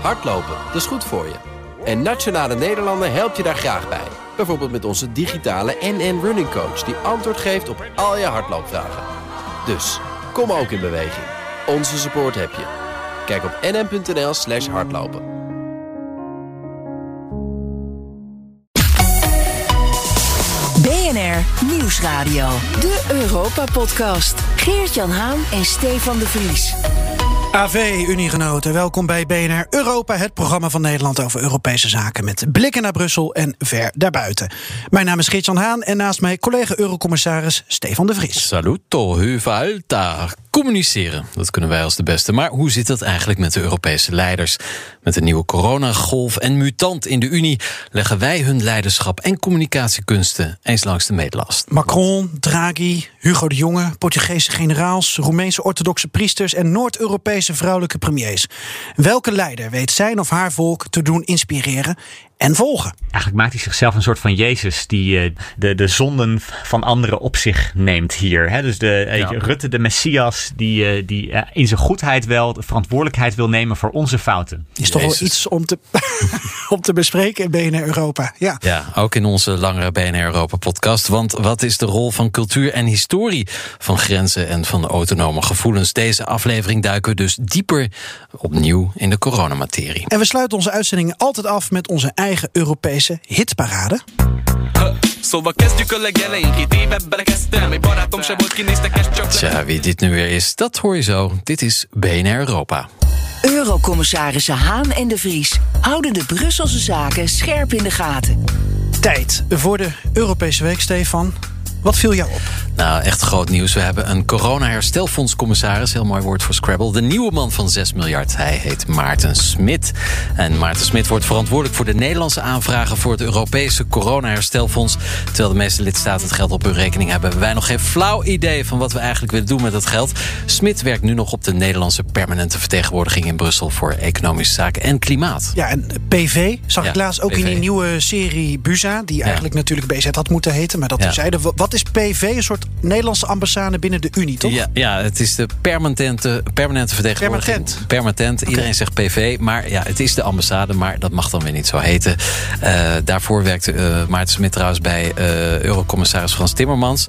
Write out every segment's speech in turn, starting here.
Hardlopen, dat is goed voor je. En Nationale Nederlanden helpt je daar graag bij. Bijvoorbeeld met onze digitale NN Running Coach... die antwoord geeft op al je hardloopvragen. Dus, kom ook in beweging. Onze support heb je. Kijk op nn.nl slash hardlopen. BNR Nieuwsradio. De Europa-podcast. Geert-Jan Haan en Stefan de Vries. AV, Uniegenoten, welkom bij BNR Europa, het programma van Nederland over Europese zaken met blikken naar Brussel en ver daarbuiten. Mijn naam is Geert-Jan Haan en naast mij collega Eurocommissaris Stefan de Vries. Saluto, huvalta. Communiceren, dat kunnen wij als de beste. Maar hoe zit dat eigenlijk met de Europese leiders? Met de nieuwe coronagolf en mutant in de Unie leggen wij hun leiderschap en communicatiekunsten eens langs de meetlast. Macron, Draghi, Hugo de Jonge, Portugese generaals, Roemeense orthodoxe priesters en Noord-Europese vrouwelijke premiers. Welke leider weet zijn of haar volk te doen inspireren en volgen. Eigenlijk maakt hij zichzelf een soort van Jezus die uh, de, de zonden van anderen op zich neemt hier. Hè? Dus de, ja. Rutte, de Messias, die, uh, die in zijn goedheid wel de verantwoordelijkheid wil nemen voor onze fouten. Is toch wel iets om te, om te bespreken in BNR Europa. Ja. ja, ook in onze langere BNR Europa podcast. Want wat is de rol van cultuur en historie van grenzen en van de autonome gevoelens? Deze aflevering duiken we dus dieper opnieuw in de coronamaterie. En we sluiten onze uitzendingen altijd af met onze eigen eigen Europese hitparade. Tja, wie dit nu weer is, dat hoor je zo. Dit is BNR Europa. Eurocommissarissen Haan en de Vries houden de Brusselse zaken scherp in de gaten. Tijd voor de Europese week, Stefan. Wat viel jou op? Nou, echt groot nieuws. We hebben een corona-herstelfondscommissaris. Heel mooi woord voor Scrabble. De nieuwe man van 6 miljard. Hij heet Maarten Smit. En Maarten Smit wordt verantwoordelijk voor de Nederlandse aanvragen... voor het Europese corona-herstelfonds. Terwijl de meeste lidstaten het geld op hun rekening hebben... hebben wij nog geen flauw idee van wat we eigenlijk willen doen met dat geld. Smit werkt nu nog op de Nederlandse permanente vertegenwoordiging in Brussel... voor economische zaken en klimaat. Ja, en PV zag ja, ik laatst ook PV. in die nieuwe serie Buza... die eigenlijk natuurlijk BZ had moeten heten, maar dat ja. zeiden. Wat is PV? Een soort Nederlandse ambassade binnen de Unie, toch? Ja, ja het is de permanente, permanente vertegenwoordiging. Permanent. Permanent. Okay. Iedereen zegt PV, maar ja, het is de ambassade, maar dat mag dan weer niet zo heten. Uh, daarvoor werkte uh, Maarten Smit trouwens bij uh, Eurocommissaris Frans Timmermans.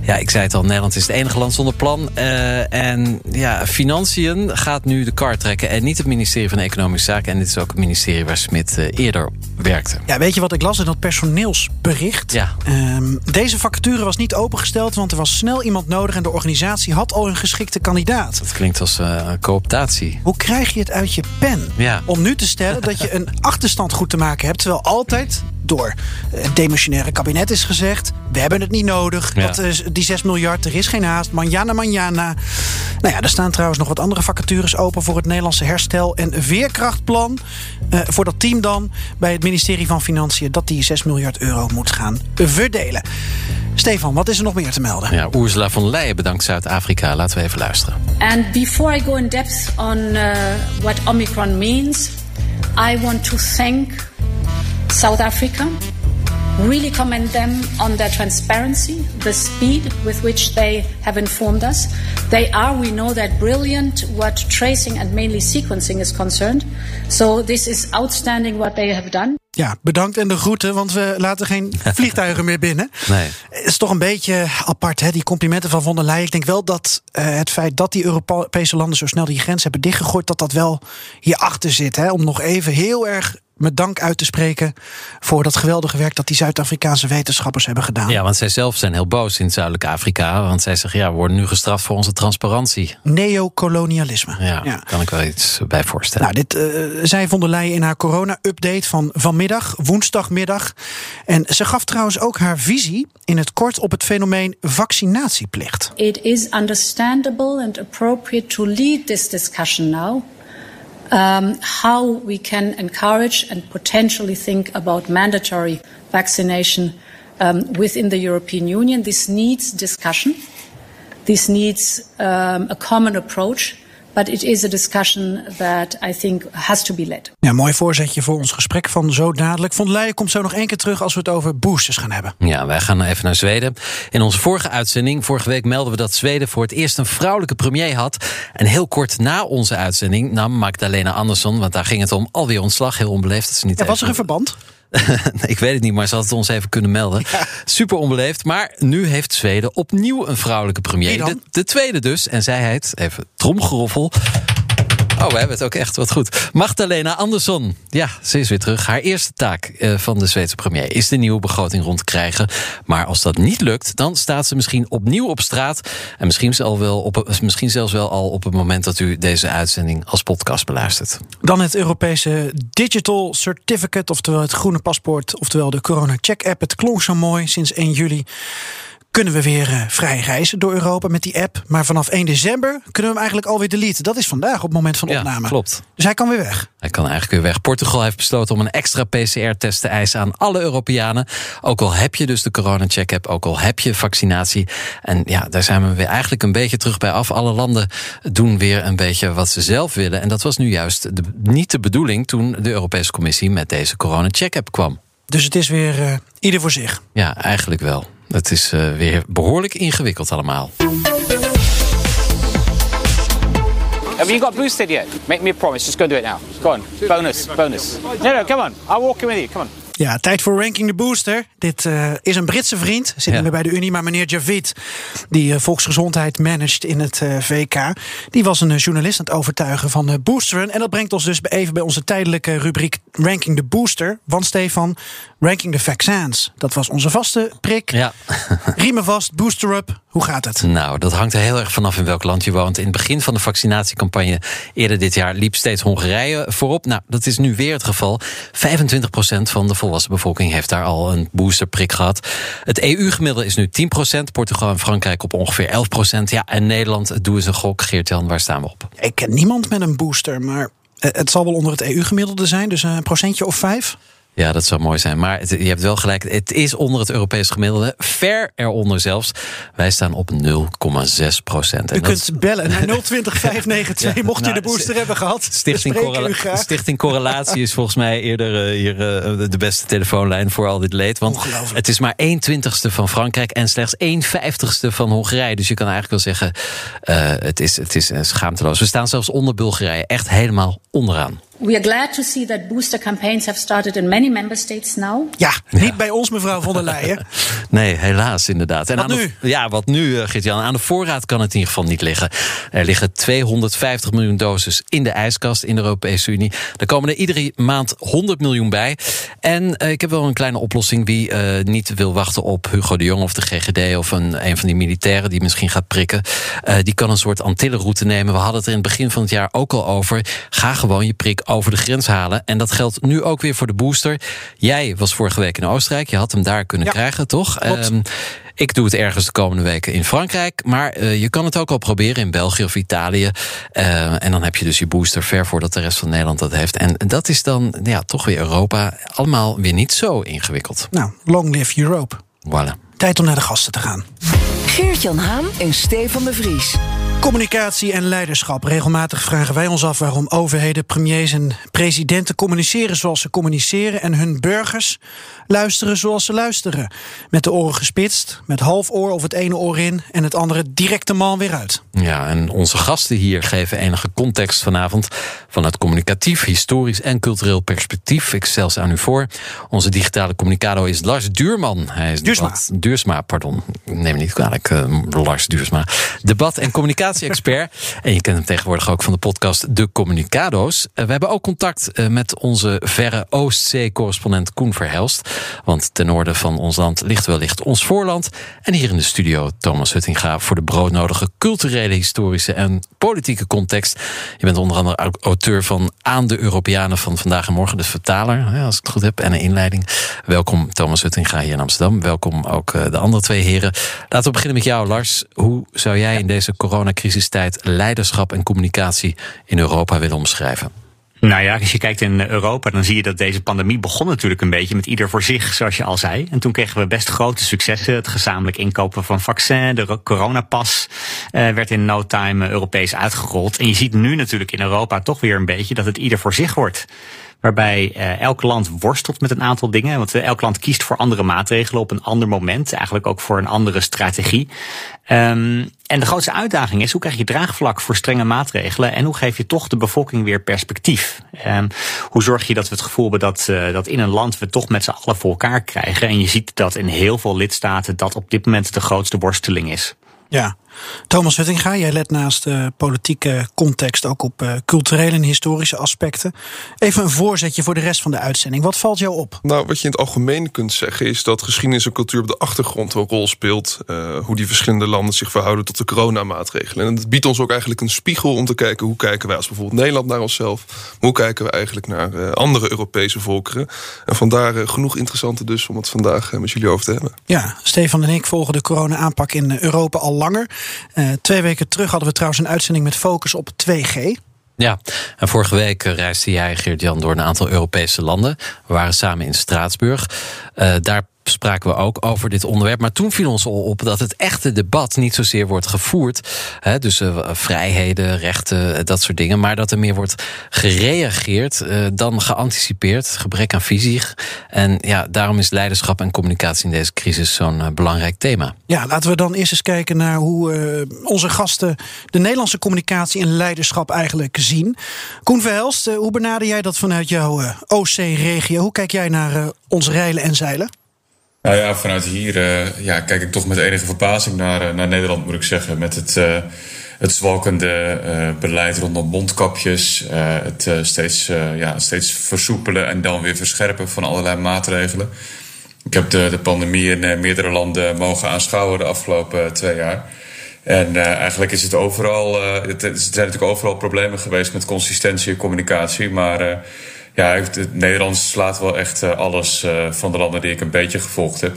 Ja, ik zei het al, Nederland is het enige land zonder plan. en ja, financiën gaat nu de kar trekken en niet het ministerie van Economische Zaken. En dit is ook het ministerie waar Smit eerder werkte. Ja, weet je wat ik las in dat personeelsbericht? Ja. Um, deze vacature was niet opengesteld, want er was snel iemand nodig en de organisatie had al een geschikte kandidaat. Dat klinkt als uh, cooptatie. Hoe krijg je het uit je pen? Ja. Om nu te stellen dat je een achterstand goed te maken hebt, terwijl altijd door het demissionaire kabinet is gezegd: we hebben het niet nodig. Ja. Dat is, die 6 miljard, er is geen haast. Manjana, manjana. Nou ja, er staan trouwens nog wat andere vacatures open voor het Nederlandse herstel en veerkrachtplan. Uh, voor dat team dan bij het ministerie van Financiën dat die 6 miljard euro moet gaan verdelen. Stefan, wat is er nog meer te melden? Ja, Ursula von Leyen bedankt Zuid-Afrika. Laten we even luisteren. And before I go in depth on uh, what Omicron means, I want to thank South Africa. Really commend them on their transparency, the speed with which they have informed us. They are, we know that, brilliant what tracing and mainly sequencing is concerned. So this is outstanding what they have done. Ja, bedankt en de groeten, want we laten geen vliegtuigen meer binnen. Nee. Het is toch een beetje apart, hè, die complimenten van von der Leyen. Ik denk wel dat uh, het feit dat die Europese landen zo snel die grens hebben dichtgegooid, dat dat wel hierachter zit. Hè, om nog even heel erg met dank uit te spreken voor dat geweldige werk dat die Zuid-Afrikaanse wetenschappers hebben gedaan. Ja, want zij zelf zijn heel boos in Zuidelijk Afrika. Want zij zeggen, ja, we worden nu gestraft voor onze transparantie. Neocolonialisme. Ja, ja. kan ik wel iets bij voorstellen. Nou, dit uh, zei von der Leyen in haar corona-update van vanmiddag, woensdagmiddag. En ze gaf trouwens ook haar visie in het kort op het fenomeen vaccinatieplicht. It is understandable and appropriate to lead this discussion now. Um, how we can encourage and potentially think about mandatory vaccination um, within the European Union. This needs discussion. This needs um, a common approach But it is a discussion that I think has to be led. Ja, mooi voorzetje voor ons gesprek van zo dadelijk. Von Leijen komt zo nog één keer terug als we het over boosters gaan hebben. Ja, wij gaan even naar Zweden. In onze vorige uitzending, vorige week melden we dat Zweden voor het eerst een vrouwelijke premier had. En heel kort na onze uitzending nam Magdalena Andersson, want daar ging het om, alweer ontslag. Heel onbeleefd. Dat ze niet ja, was er een verband? ik weet het niet, maar ze had het ons even kunnen melden. Super onbeleefd. Maar nu heeft Zweden opnieuw een vrouwelijke premier. De, de, tweede dus. En zij heet, even tromgeroffel. Oh, we hebben het ook echt wat goed. Magdalena Andersson. Ja, ze is weer terug. Haar eerste taak eh, van de Zweedse premier is de nieuwe begroting rond krijgen. Maar als dat niet lukt, dan staat ze misschien opnieuw op straat. En misschien, zal wel op, misschien zelfs wel al op het moment dat u deze uitzending als podcast beluistert. Dan het Europese Digital Certificate, oftewel het groene paspoort, oftewel de Corona Check App. Het klonk zo mooi sinds 1 juli kunnen we weer uh, vrij reizen door Europa met die app. Maar vanaf 1 december kunnen we hem eigenlijk alweer deleten. Dat is vandaag op het moment van opname. Ja, klopt. Dus hij kan weer weg. Hij kan eigenlijk weer weg. Portugal heeft besloten om een extra PCR-test te eisen aan alle Europeanen. Ook al heb je dus de corona-check-app, ook al heb je vaccinatie. En ja, daar zijn we weer eigenlijk een beetje terug bij af. Alle landen doen weer een beetje wat ze zelf willen. En dat was nu juist de, niet de bedoeling toen de Europese Commissie met deze corona-check-app kwam. Dus het is weer uh, ieder voor zich? Ja, eigenlijk wel. Het is uh, weer behoorlijk ingewikkeld allemaal. Have you got boosted yet? Make me a promise. Just go do it now. Go on. Bonus. Bonus. No, no, come on. I'll walk in with you. Come on. Ja, tijd voor Ranking the Booster. Dit uh, is een Britse vriend, zit niet meer bij de Unie, maar meneer Javid, die uh, volksgezondheid managt in het uh, VK, die was een journalist aan het overtuigen van de boosteren. En dat brengt ons dus even bij onze tijdelijke rubriek Ranking the Booster. Want Stefan, Ranking the Vaccins, dat was onze vaste prik. Ja. Riemen vast, booster up. Hoe gaat het? Nou, dat hangt er heel erg vanaf in welk land je woont. In het begin van de vaccinatiecampagne eerder dit jaar liep steeds Hongarije voorop. Nou, dat is nu weer het geval. 25% van de volwassen bevolking heeft daar al een boosterprik gehad. Het EU-gemiddelde is nu 10%. Portugal en Frankrijk op ongeveer 11%. Ja, en Nederland, doe eens een gok. Geert-Jan, waar staan we op? Ik ken niemand met een booster, maar het zal wel onder het EU-gemiddelde zijn. Dus een procentje of vijf? Ja, dat zou mooi zijn. Maar je hebt wel gelijk. Het is onder het Europese gemiddelde. Ver eronder zelfs. Wij staan op 0,6 procent. U kunt bellen naar 020 592 ja, mocht nou, je de booster hebben gehad. Stichting, correla Stichting Correlatie is volgens mij eerder uh, hier uh, de beste telefoonlijn voor al dit leed. Want het is maar 1 twintigste van Frankrijk en slechts 1 vijftigste van Hongarije. Dus je kan eigenlijk wel zeggen, uh, het is, het is schaamteloos. We staan zelfs onder Bulgarije. Echt helemaal onderaan. We are glad to see that booster campaigns have started in many member states now. Ja, niet ja. bij ons, mevrouw von der Leyen. nee, helaas inderdaad. En wat nu? De, ja, wat nu, uh, Gert-Jan? Aan de voorraad kan het in ieder geval niet liggen. Er liggen 250 miljoen doses in de ijskast in de Europese Unie. Er komen er iedere maand 100 miljoen bij. En uh, ik heb wel een kleine oplossing. Wie uh, niet wil wachten op Hugo de Jong of de GGD... of een, een van die militairen die misschien gaat prikken... die kan een soort Antillenroute nemen. We hadden het er in het begin van het jaar ook al over. Ga gewoon je prik over de grens halen. En dat geldt nu ook weer voor de booster. Jij was vorige week in Oostenrijk. Je had hem daar kunnen ja, krijgen, toch? Um, ik doe het ergens de komende weken in Frankrijk. Maar uh, je kan het ook al proberen in België of Italië. Uh, en dan heb je dus je booster ver voordat de rest van Nederland dat heeft. En dat is dan ja, toch weer Europa. Allemaal weer niet zo ingewikkeld. Nou, long live Europe. Voilà. Tijd om naar de gasten te gaan. Geert-Jan Haan en Stefan de Vries. Communicatie en leiderschap. Regelmatig vragen wij ons af waarom overheden, premiers en presidenten communiceren zoals ze communiceren en hun burgers luisteren zoals ze luisteren. Met de oren gespitst, met half oor of het ene oor in en het andere direct de man weer uit. Ja, en onze gasten hier geven enige context vanavond vanuit communicatief, historisch en cultureel perspectief. Ik stel ze aan u voor. Onze digitale communicado is Lars Duurman. Hij is Duursma. Debat, Duursma, pardon. Neem niet kwalijk, uh, Lars Duursma. Debat- en communicatie-expert. en je kent hem tegenwoordig ook van de podcast De Communicado's. Uh, we hebben ook contact uh, met onze verre Oostzee-correspondent Koen Verhelst. Want ten noorden van ons land ligt wellicht ons voorland. En hier in de studio Thomas Huttinga voor de broodnodige culturele, historische en politieke context. Je bent onder andere auteur van Aan de Europeanen van vandaag en morgen, de vertaler, als ik het goed heb, en een inleiding. Welkom Thomas Huttinga hier in Amsterdam. Welkom ook de andere twee heren. Laten we beginnen met jou, Lars. Hoe zou jij in deze coronacrisistijd leiderschap en communicatie in Europa willen omschrijven? Nou ja, als je kijkt in Europa, dan zie je dat deze pandemie begon natuurlijk een beetje met ieder voor zich, zoals je al zei. En toen kregen we best grote successen. Het gezamenlijk inkopen van vaccin, de coronapas uh, werd in no time Europees uitgerold. En je ziet nu natuurlijk in Europa toch weer een beetje dat het ieder voor zich wordt waarbij uh, elk land worstelt met een aantal dingen. Want uh, elk land kiest voor andere maatregelen op een ander moment. Eigenlijk ook voor een andere strategie. Um, en de grootste uitdaging is, hoe krijg je draagvlak voor strenge maatregelen en hoe geef je toch de bevolking weer perspectief? Um, hoe zorg je dat we het gevoel hebben dat, uh, dat in een land we toch met z'n allen voor elkaar krijgen? En je ziet dat in heel veel lidstaten dat op dit moment de grootste worsteling is. Ja, Thomas Huttinga, jij let naast de politieke context ook op uh, culturele en historische aspecten. Even een voorzetje voor de rest van de uitzending. Wat valt jou op? Nou, wat je in het algemeen kunt zeggen is dat geschiedenis en cultuur op de achtergrond een rol speelt. Uh, hoe die verschillende landen zich verhouden tot de coronamaatregelen. En het biedt ons ook eigenlijk een spiegel om te kijken hoe kijken wij als bijvoorbeeld Nederland naar onszelf. Hoe kijken we eigenlijk naar uh, andere Europese volkeren. En vandaar genoeg interessante dus om het vandaag met jullie over te hebben. Ja, Stefan en ik volgen de corona-aanpak in Europa al langer. Uh, twee weken terug hadden we trouwens een uitzending met focus op 2G. Ja, en vorige week reisde jij, Geert-Jan, door een aantal Europese landen. We waren samen in Straatsburg. Uh, daar spraken we ook over dit onderwerp. Maar toen viel ons al op dat het echte debat niet zozeer wordt gevoerd. Hè, dus uh, vrijheden, rechten, dat soort dingen. Maar dat er meer wordt gereageerd uh, dan geanticipeerd. Gebrek aan visie. En ja, daarom is leiderschap en communicatie in deze crisis zo'n belangrijk thema. Ja, laten we dan eerst eens kijken naar hoe onze gasten de Nederlandse communicatie en leiderschap eigenlijk zien. Koen Verhelst, hoe benader jij dat vanuit jouw OC-regio? Hoe kijk jij naar ons reilen en zeilen? Nou ja, vanuit hier uh, ja, kijk ik toch met enige verbazing naar, uh, naar Nederland, moet ik zeggen. Met het, uh, het zwalkende beleid rondom mondkapjes. het steeds, ja, steeds versoepelen en dan weer verscherpen van allerlei maatregelen. Ik heb de, de pandemie in meerdere landen mogen aanschouwen de afgelopen twee jaar. En eigenlijk is het overal. het, er zijn natuurlijk overal problemen geweest met consistentie en communicatie. Maar ja, het Nederlands slaat wel echt uh, alles uh, van de landen die ik een beetje gevolgd heb.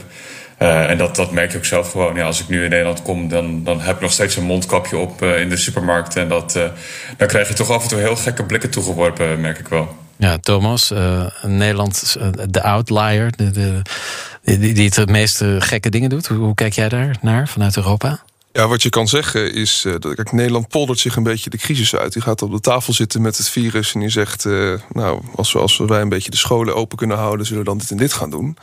Uh, en dat, dat merk je ook zelf gewoon. Ja, als ik nu in Nederland kom, dan, dan heb ik nog steeds een mondkapje op in de supermarkt. En dat, dan krijg je toch af en toe heel gekke blikken toegeworpen, merk ik wel. Ja, Thomas, Nederland, de outlier, de, die het meeste gekke dingen doet. Hoe, hoe kijk jij daar naar vanuit Europa? Ja, wat je kan zeggen is uh, dat kijk, Nederland poldert zich een beetje de crisis uit. Die gaat op de tafel zitten met het virus en die zegt: uh, Nou, als, we, als wij een beetje de scholen open kunnen houden, zullen we dan dit en dit gaan doen.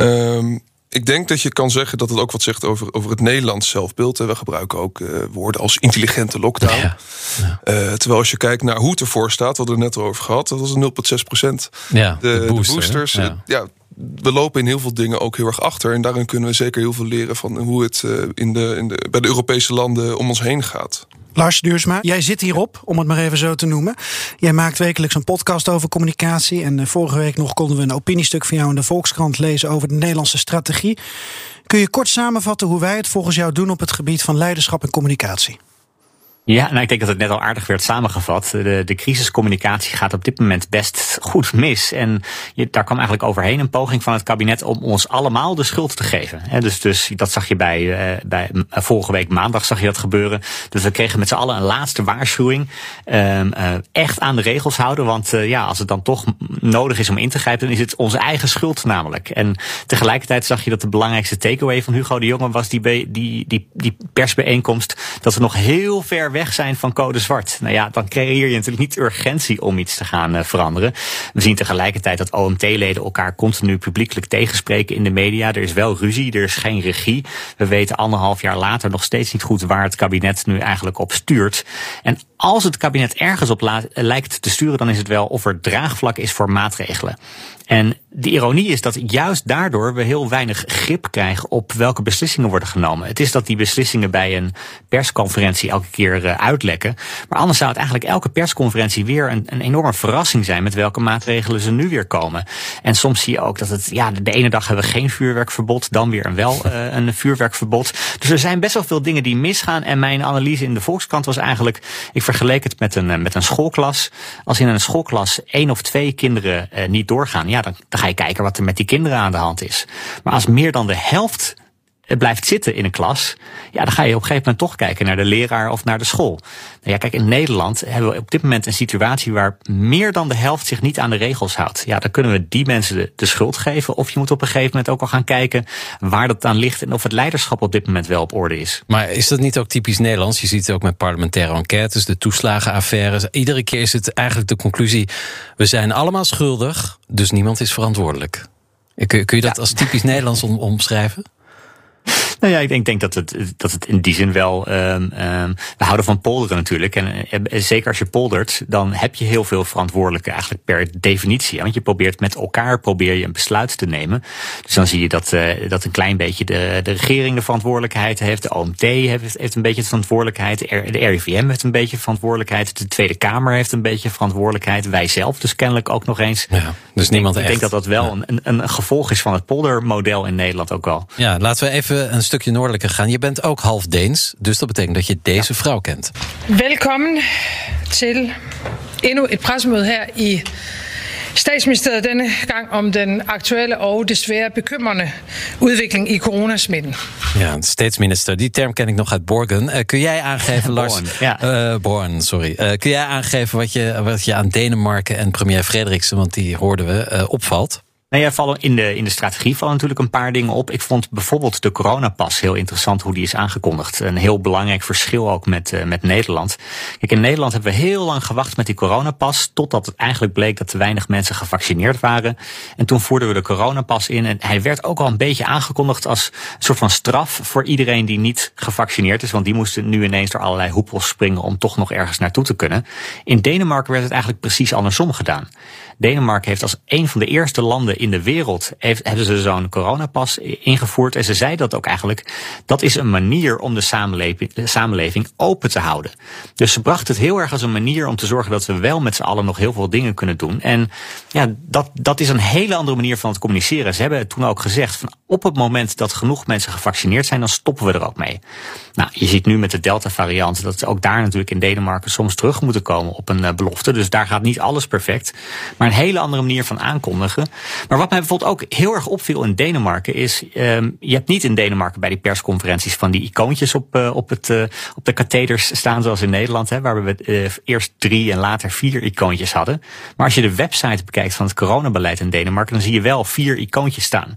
Um, ik denk dat je kan zeggen dat het ook wat zegt over, over het Nederlands zelfbeeld. We gebruiken ook uh, woorden als intelligente lockdown. Ja, ja. Uh, terwijl als je kijkt naar hoe het ervoor staat, wat we er net over gehad, dat was 0,6 procent. Ja, de, de, booster, de boosters. Ja. ja we lopen in heel veel dingen ook heel erg achter. En daarin kunnen we zeker heel veel leren van hoe het in de, in de, bij de Europese landen om ons heen gaat. Lars Duursma, jij zit hierop, om het maar even zo te noemen. Jij maakt wekelijks een podcast over communicatie. En vorige week nog konden we een opiniestuk van jou in de Volkskrant lezen over de Nederlandse strategie. Kun je kort samenvatten hoe wij het volgens jou doen op het gebied van leiderschap en communicatie? Ja, nou, ik denk dat het net al aardig werd samengevat. De, de crisiscommunicatie gaat op dit moment best goed mis. En daar kwam eigenlijk overheen een poging van het kabinet om ons allemaal de schuld te geven. He, dus, dus dat zag je bij, uh, bij vorige week maandag zag je dat gebeuren. Dus we kregen met z'n allen een laatste waarschuwing. Um, uh, echt aan de regels houden. Want uh, ja, als het dan toch nodig is om in te grijpen, dan is het onze eigen schuld namelijk. En tegelijkertijd zag je dat de belangrijkste takeaway van Hugo de Jonge was die, die, die, die persbijeenkomst. Dat we nog heel ver weg zijn van code zwart. Nou ja, dan creëer je natuurlijk niet urgentie om iets te gaan uh, veranderen. We zien tegelijkertijd dat OMT-leden elkaar continu publiekelijk tegenspreken in de media. Er is wel ruzie, er is geen regie. We weten anderhalf jaar later nog steeds niet goed waar het kabinet nu eigenlijk op stuurt. En als het kabinet ergens op lijkt te sturen, dan is het wel of er draagvlak is voor maatregelen. En de ironie is dat juist daardoor we heel weinig grip krijgen op welke beslissingen worden genomen. Het is dat die beslissingen bij een persconferentie elke keer uh, uitlekken. Maar anders zou het eigenlijk elke persconferentie weer een, een enorme verrassing zijn met welke maatregelen ze nu weer komen. En soms zie je ook dat het, ja, de ene dag hebben we geen vuurwerkverbod, dan weer een wel uh, een vuurwerkverbod. Dus er zijn best wel veel dingen die misgaan. En mijn analyse in de Volkskrant was eigenlijk, ik vergeleek het met een, met een schoolklas. Als in een schoolklas één of twee kinderen niet doorgaan, ja, dan, dan ga je kijken wat er met die kinderen aan de hand is. Maar als meer dan de helft blijft zitten in een klas, ja, dan ga je op een gegeven moment toch kijken naar de leraar of naar de school. Nou ja, kijk, in Nederland hebben we op dit moment een situatie waar meer dan de helft zich niet aan de regels houdt. Ja, dan kunnen we die mensen de, de schuld geven. Of je moet op een gegeven moment ook al gaan kijken waar dat aan ligt en of het leiderschap op dit moment wel op orde is. Maar is dat niet ook typisch Nederlands? Je ziet het ook met parlementaire enquêtes, de toeslagenaffaires. Iedere keer is het eigenlijk de conclusie: we zijn allemaal schuldig, dus niemand is verantwoordelijk. Kun, kun je dat als typisch Nederlands omschrijven? Nou ja, ik denk, denk dat, het, dat het in die zin wel. Um, um, we houden van polderen natuurlijk. En, en, zeker als je poldert, dan heb je heel veel verantwoordelijke eigenlijk per definitie. Want je probeert met elkaar probeer je een besluit te nemen. Dus dan zie je dat, uh, dat een klein beetje de, de regering de verantwoordelijkheid heeft. De OMT heeft, heeft een beetje de verantwoordelijkheid. De RIVM heeft een beetje verantwoordelijkheid. De Tweede Kamer heeft een beetje verantwoordelijkheid. Wij zelf dus kennelijk ook nog eens. Ja, dus niemand ik echt. Ik denk dat dat wel ja. een, een gevolg is van het poldermodel in Nederland ook wel. Ja, laten we even een stukje noordelijker gaan. Je bent ook half Deens, dus dat betekent dat je deze ja. vrouw kent. Velkommen til endnu et pressemøde her i Statsministeriet denne gang om den aktuelle og desværre bekymrende udvikling i coronasmitten. Ja, statsminister, die term ken ik nog uit Borgen. Uh, kun jij aangeven, Lars? Born, ja. uh, Born, sorry. Uh, kun jij aangeven wat je, wat je aan Denemarken en premier Frederiksen, want die hoorden we, opvalt? Nou ja, in de, in de strategie vallen natuurlijk een paar dingen op. Ik vond bijvoorbeeld de coronapas heel interessant hoe die is aangekondigd. Een heel belangrijk verschil ook met, uh, met Nederland. Kijk, in Nederland hebben we heel lang gewacht met die coronapas. Totdat het eigenlijk bleek dat te weinig mensen gevaccineerd waren. En toen voerden we de coronapas in. En hij werd ook al een beetje aangekondigd als een soort van straf voor iedereen die niet gevaccineerd is. Want die moesten nu ineens door allerlei hoepels springen om toch nog ergens naartoe te kunnen. In Denemarken werd het eigenlijk precies andersom gedaan. Denemarken heeft als een van de eerste landen in de wereld heeft, hebben ze zo'n coronapas ingevoerd. En ze zei dat ook eigenlijk. Dat is een manier om de samenleving, samenleving open te houden. Dus ze bracht het heel erg als een manier om te zorgen dat we wel met z'n allen nog heel veel dingen kunnen doen. En ja, dat, dat is een hele andere manier van het communiceren. Ze hebben toen ook gezegd van op het moment dat genoeg mensen gevaccineerd zijn, dan stoppen we er ook mee. Nou, je ziet nu met de Delta variant dat ze ook daar natuurlijk in Denemarken soms terug moeten komen op een uh, belofte. Dus daar gaat niet alles perfect. Maar een hele andere manier van aankondigen. Maar wat mij bijvoorbeeld ook heel erg opviel in Denemarken is, um, je hebt niet in Denemarken bij die persconferenties van die icoontjes op, uh, op, het, uh, op de katheders staan zoals in Nederland, hè, waar we eerst drie en later vier icoontjes hadden. Maar als je de website bekijkt van het coronabeleid in Denemarken, dan zie je wel vier icoontjes staan.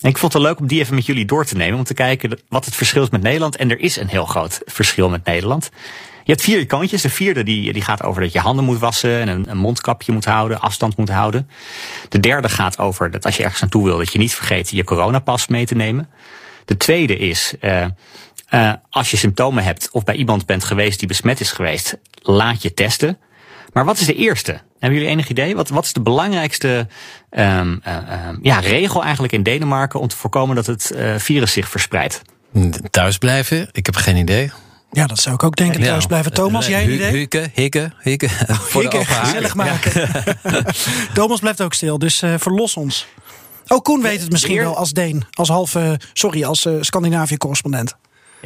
En ik vond het leuk om die even met jullie door te nemen. Om te kijken wat het verschil is met Nederland. En er is een heel groot verschil met Nederland. Je hebt vier icoontjes. De vierde die, die gaat over dat je handen moet wassen. En een, mondkapje moet houden. Afstand moet houden. De derde gaat over dat als je ergens naartoe wil. Dat je niet vergeet je coronapas mee te nemen. De tweede is... Uh, uh, als je symptomen hebt of bij iemand bent geweest die besmet is geweest. Laat je testen. Maar wat is de eerste? Hebben jullie enig idee? Wat, wat is de belangrijkste um, uh, ja, regel eigenlijk in Denemarken om te voorkomen dat het virus zich verspreidt? Thuis blijven? Ik heb geen idee. Ja, dat zou ik ook denken. Thuis blijven. Thomas, jij een idee? Hikken, hikken, hikken. Hikken, gezellig maken. Thomas blijft ook stil, dus uh, verlos ons. Oh, Koen weet het misschien wel als Deen. Als halve, sorry, als uh, Scandinavië-correspondent.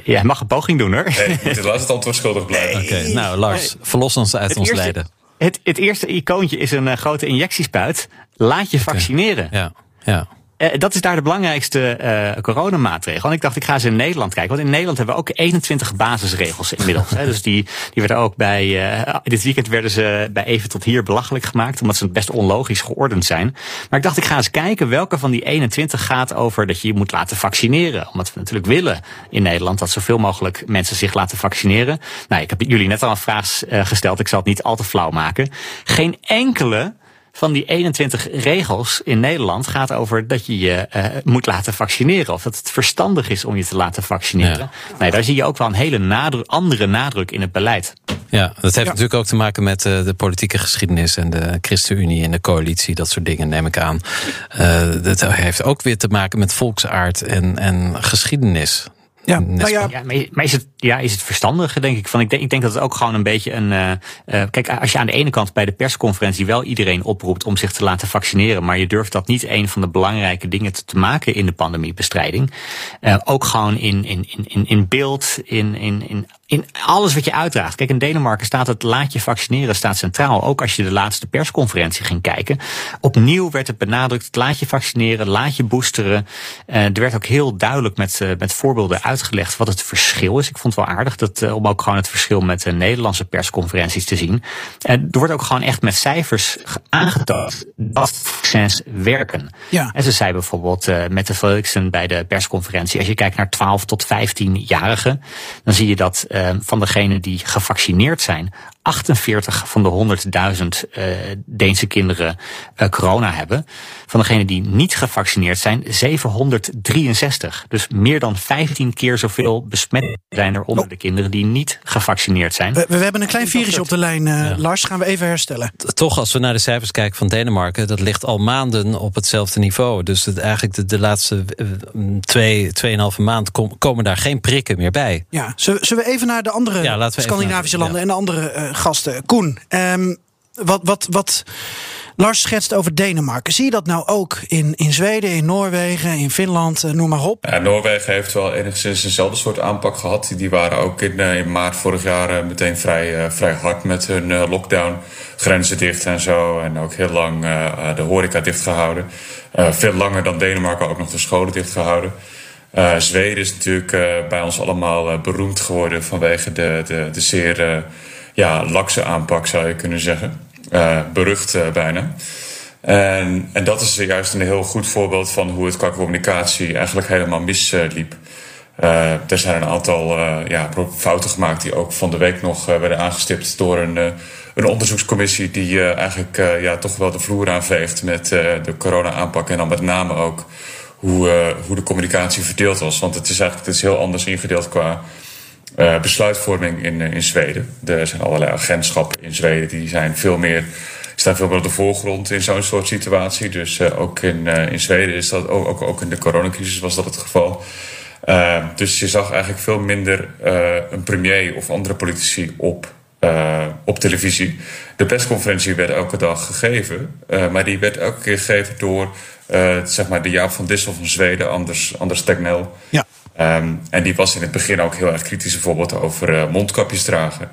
Ja, hij mag een poging doen hoor. Nee, helaas het antwoord schuldig blijven. Oké, okay, nou Lars, verlos ons uit het ons eerste, lijden. Het, het eerste icoontje is een uh, grote injectiespuit. Laat je okay. vaccineren. Ja, ja. Uh, dat is daar de belangrijkste uh, coronamaatregel. En ik dacht, ik ga eens in Nederland kijken. Want in Nederland hebben we ook 21 basisregels inmiddels. hè. Dus die, die werden ook bij. Uh, dit weekend werden ze bij even tot hier belachelijk gemaakt. Omdat ze best onlogisch geordend zijn. Maar ik dacht, ik ga eens kijken welke van die 21 gaat over dat je je moet laten vaccineren. Omdat we natuurlijk willen in Nederland dat zoveel mogelijk mensen zich laten vaccineren. Nou, ik heb jullie net al een vraag gesteld. Ik zal het niet al te flauw maken. Geen enkele van die 21 regels in Nederland gaat over dat je je uh, moet laten vaccineren. Of dat het verstandig is om je te laten vaccineren. Ja. Nee, daar zie je ook wel een hele nadruk, andere nadruk in het beleid. Ja, dat heeft ja. natuurlijk ook te maken met uh, de politieke geschiedenis en de ChristenUnie en de coalitie, dat soort dingen neem ik aan. Uh, dat heeft ook weer te maken met volksaard en, en geschiedenis. Ja, nou ja. ja, maar is het, ja, is het verstandig, denk ik? Van, ik, denk, ik denk dat het ook gewoon een beetje een. Uh, uh, kijk, als je aan de ene kant bij de persconferentie wel iedereen oproept om zich te laten vaccineren, maar je durft dat niet een van de belangrijke dingen te, te maken in de pandemiebestrijding. Uh, ook gewoon in, in, in, in beeld, in, in, in in alles wat je uitdraagt. Kijk, in Denemarken staat het laat je vaccineren staat centraal. Ook als je de laatste persconferentie ging kijken. Opnieuw werd het benadrukt, laat je vaccineren, laat je boosteren. Uh, er werd ook heel duidelijk met, uh, met voorbeelden uitgelegd wat het verschil is. Ik vond het wel aardig dat, uh, om ook gewoon het verschil met de Nederlandse persconferenties te zien. er wordt ook gewoon echt met cijfers aangetoond dat vaccins werken. Ja. En ze zei bijvoorbeeld met de Felixen bij de persconferentie, als je kijkt naar 12 tot 15-jarigen, dan zie je dat van degenen die gevaccineerd zijn, 48 van de 100.000 uh, Deense kinderen uh, corona hebben. Van degenen die niet gevaccineerd zijn, 763. Dus meer dan 15 keer zoveel besmet zijn er onder de kinderen die niet gevaccineerd zijn. We, we hebben een klein virusje op de lijn, uh, ja. Lars. Gaan we even herstellen. Toch, als we naar de cijfers kijken van Denemarken, dat ligt al maanden op hetzelfde niveau. Dus het, eigenlijk de, de laatste twee, tweeënhalve maand kom, komen daar geen prikken meer bij. Ja, zullen we even naar de andere ja, Scandinavische landen ja. en de andere gasten. Koen, um, wat, wat, wat Lars schetst over Denemarken. Zie je dat nou ook in, in Zweden, in Noorwegen, in Finland, uh, noem maar op? Noorwegen heeft wel enigszins dezelfde soort aanpak gehad. Die waren ook in, uh, in maart vorig jaar uh, meteen vrij, vrij hard met hun lockdown. Grenzen dicht en zo. En ook heel lang de horeca dicht gehouden. veel langer dan Denemarken ook nog de scholen dicht gehouden. Uh, Zweden is natuurlijk bij ons allemaal beroemd geworden vanwege de, de, de zeer ja, lakse aanpak, zou je kunnen zeggen. berucht bijna. En, en dat is juist een heel goed voorbeeld van hoe het qua communicatie eigenlijk helemaal misliep. er zijn een aantal ja, fouten gemaakt die ook van de week nog werden aangestipt door een, een onderzoekscommissie die eigenlijk ja, toch wel de vloer aanveegt met de corona-aanpak en dan met name ook hoe, hoe de communicatie verdeeld was. Want het is eigenlijk het is heel anders ingedeeld qua uh, besluitvorming in, uh, in Zweden. Er zijn allerlei agentschappen in Zweden die zijn veel meer, staan veel meer op de voorgrond in zo'n soort situatie. Dus ook in, in Zweden is dat, ook, ook, ook in de coronacrisis was dat het geval. dus je zag eigenlijk veel minder een premier of andere politici op op televisie. De persconferentie werd elke dag gegeven, maar die werd elke keer gegeven door zeg maar de Jaap van Dissel van Zweden, Anders, Anders Tegnell. Ja. Um, en die was in het begin ook heel erg kritisch bijvoorbeeld over mondkapjes dragen.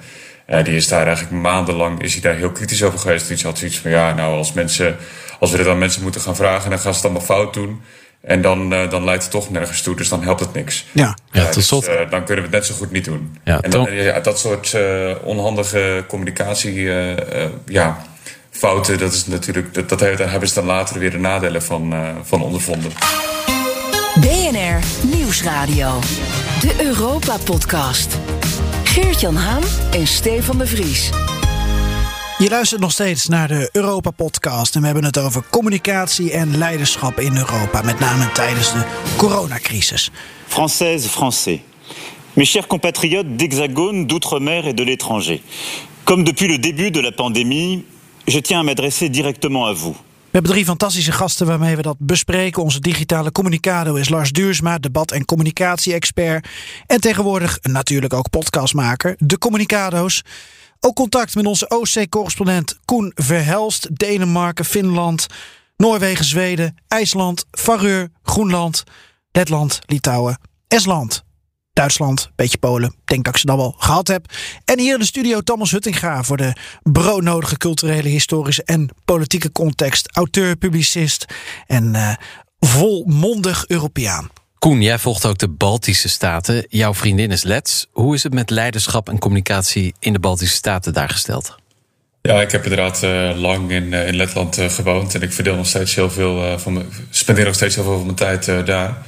die is daar eigenlijk maandenlang is hij daar heel kritisch over geweest. Die had zoiets van ja, nou als mensen, als we dit aan mensen moeten gaan vragen, dan gaan ze het allemaal fout doen. En dan, uh, dan leidt het toch nergens toe, dus dan helpt het niks. Ja, ja tot slot. Dus, uh, dan kunnen we het net zo goed niet doen. Ja, en dan, ja, dat soort uh, onhandige communicatie, ja, fouten, dat is natuurlijk, dat, dat hebben ze dan later weer de nadelen van, van ondervonden. BNR Nieuwsradio, de Europa-podcast. Geert-Jan Haan en Stefan de Vries. Je luistert nog steeds naar de Europa-podcast en we hebben het over communicatie en leiderschap in Europa, met name tijdens de coronacrisis. Française, Français. Mes chers compatriotes d'Hexagone, d'Outre-mer et de l'étranger. Comme depuis le début de la pandémie, je tiens à m'adresser directement à vous. We hebben drie fantastische gasten waarmee we dat bespreken. Onze digitale communicado is Lars Duursma, debat- en communicatie-expert. En tegenwoordig natuurlijk ook podcastmaker. De Communicado's. Ook contact met onze OC-correspondent Koen Verhelst, Denemarken, Finland, Noorwegen, Zweden, IJsland, Vareur, Groenland, Letland, Litouwen, Estland, Duitsland, beetje Polen. Denk dat ik ze dan wel gehad heb. En hier in de studio Thomas Huttinga voor de broodnodige culturele, historische en politieke context. Auteur, publicist en uh, volmondig Europeaan. Koen, jij volgt ook de Baltische Staten. Jouw vriendin is Lets. Hoe is het met leiderschap en communicatie in de Baltische Staten daar gesteld? Ja, ik heb inderdaad uh, lang in, uh, in Letland uh, gewoond. En ik verdeel nog steeds heel veel van mijn, spendeer nog steeds heel veel van mijn tijd daar.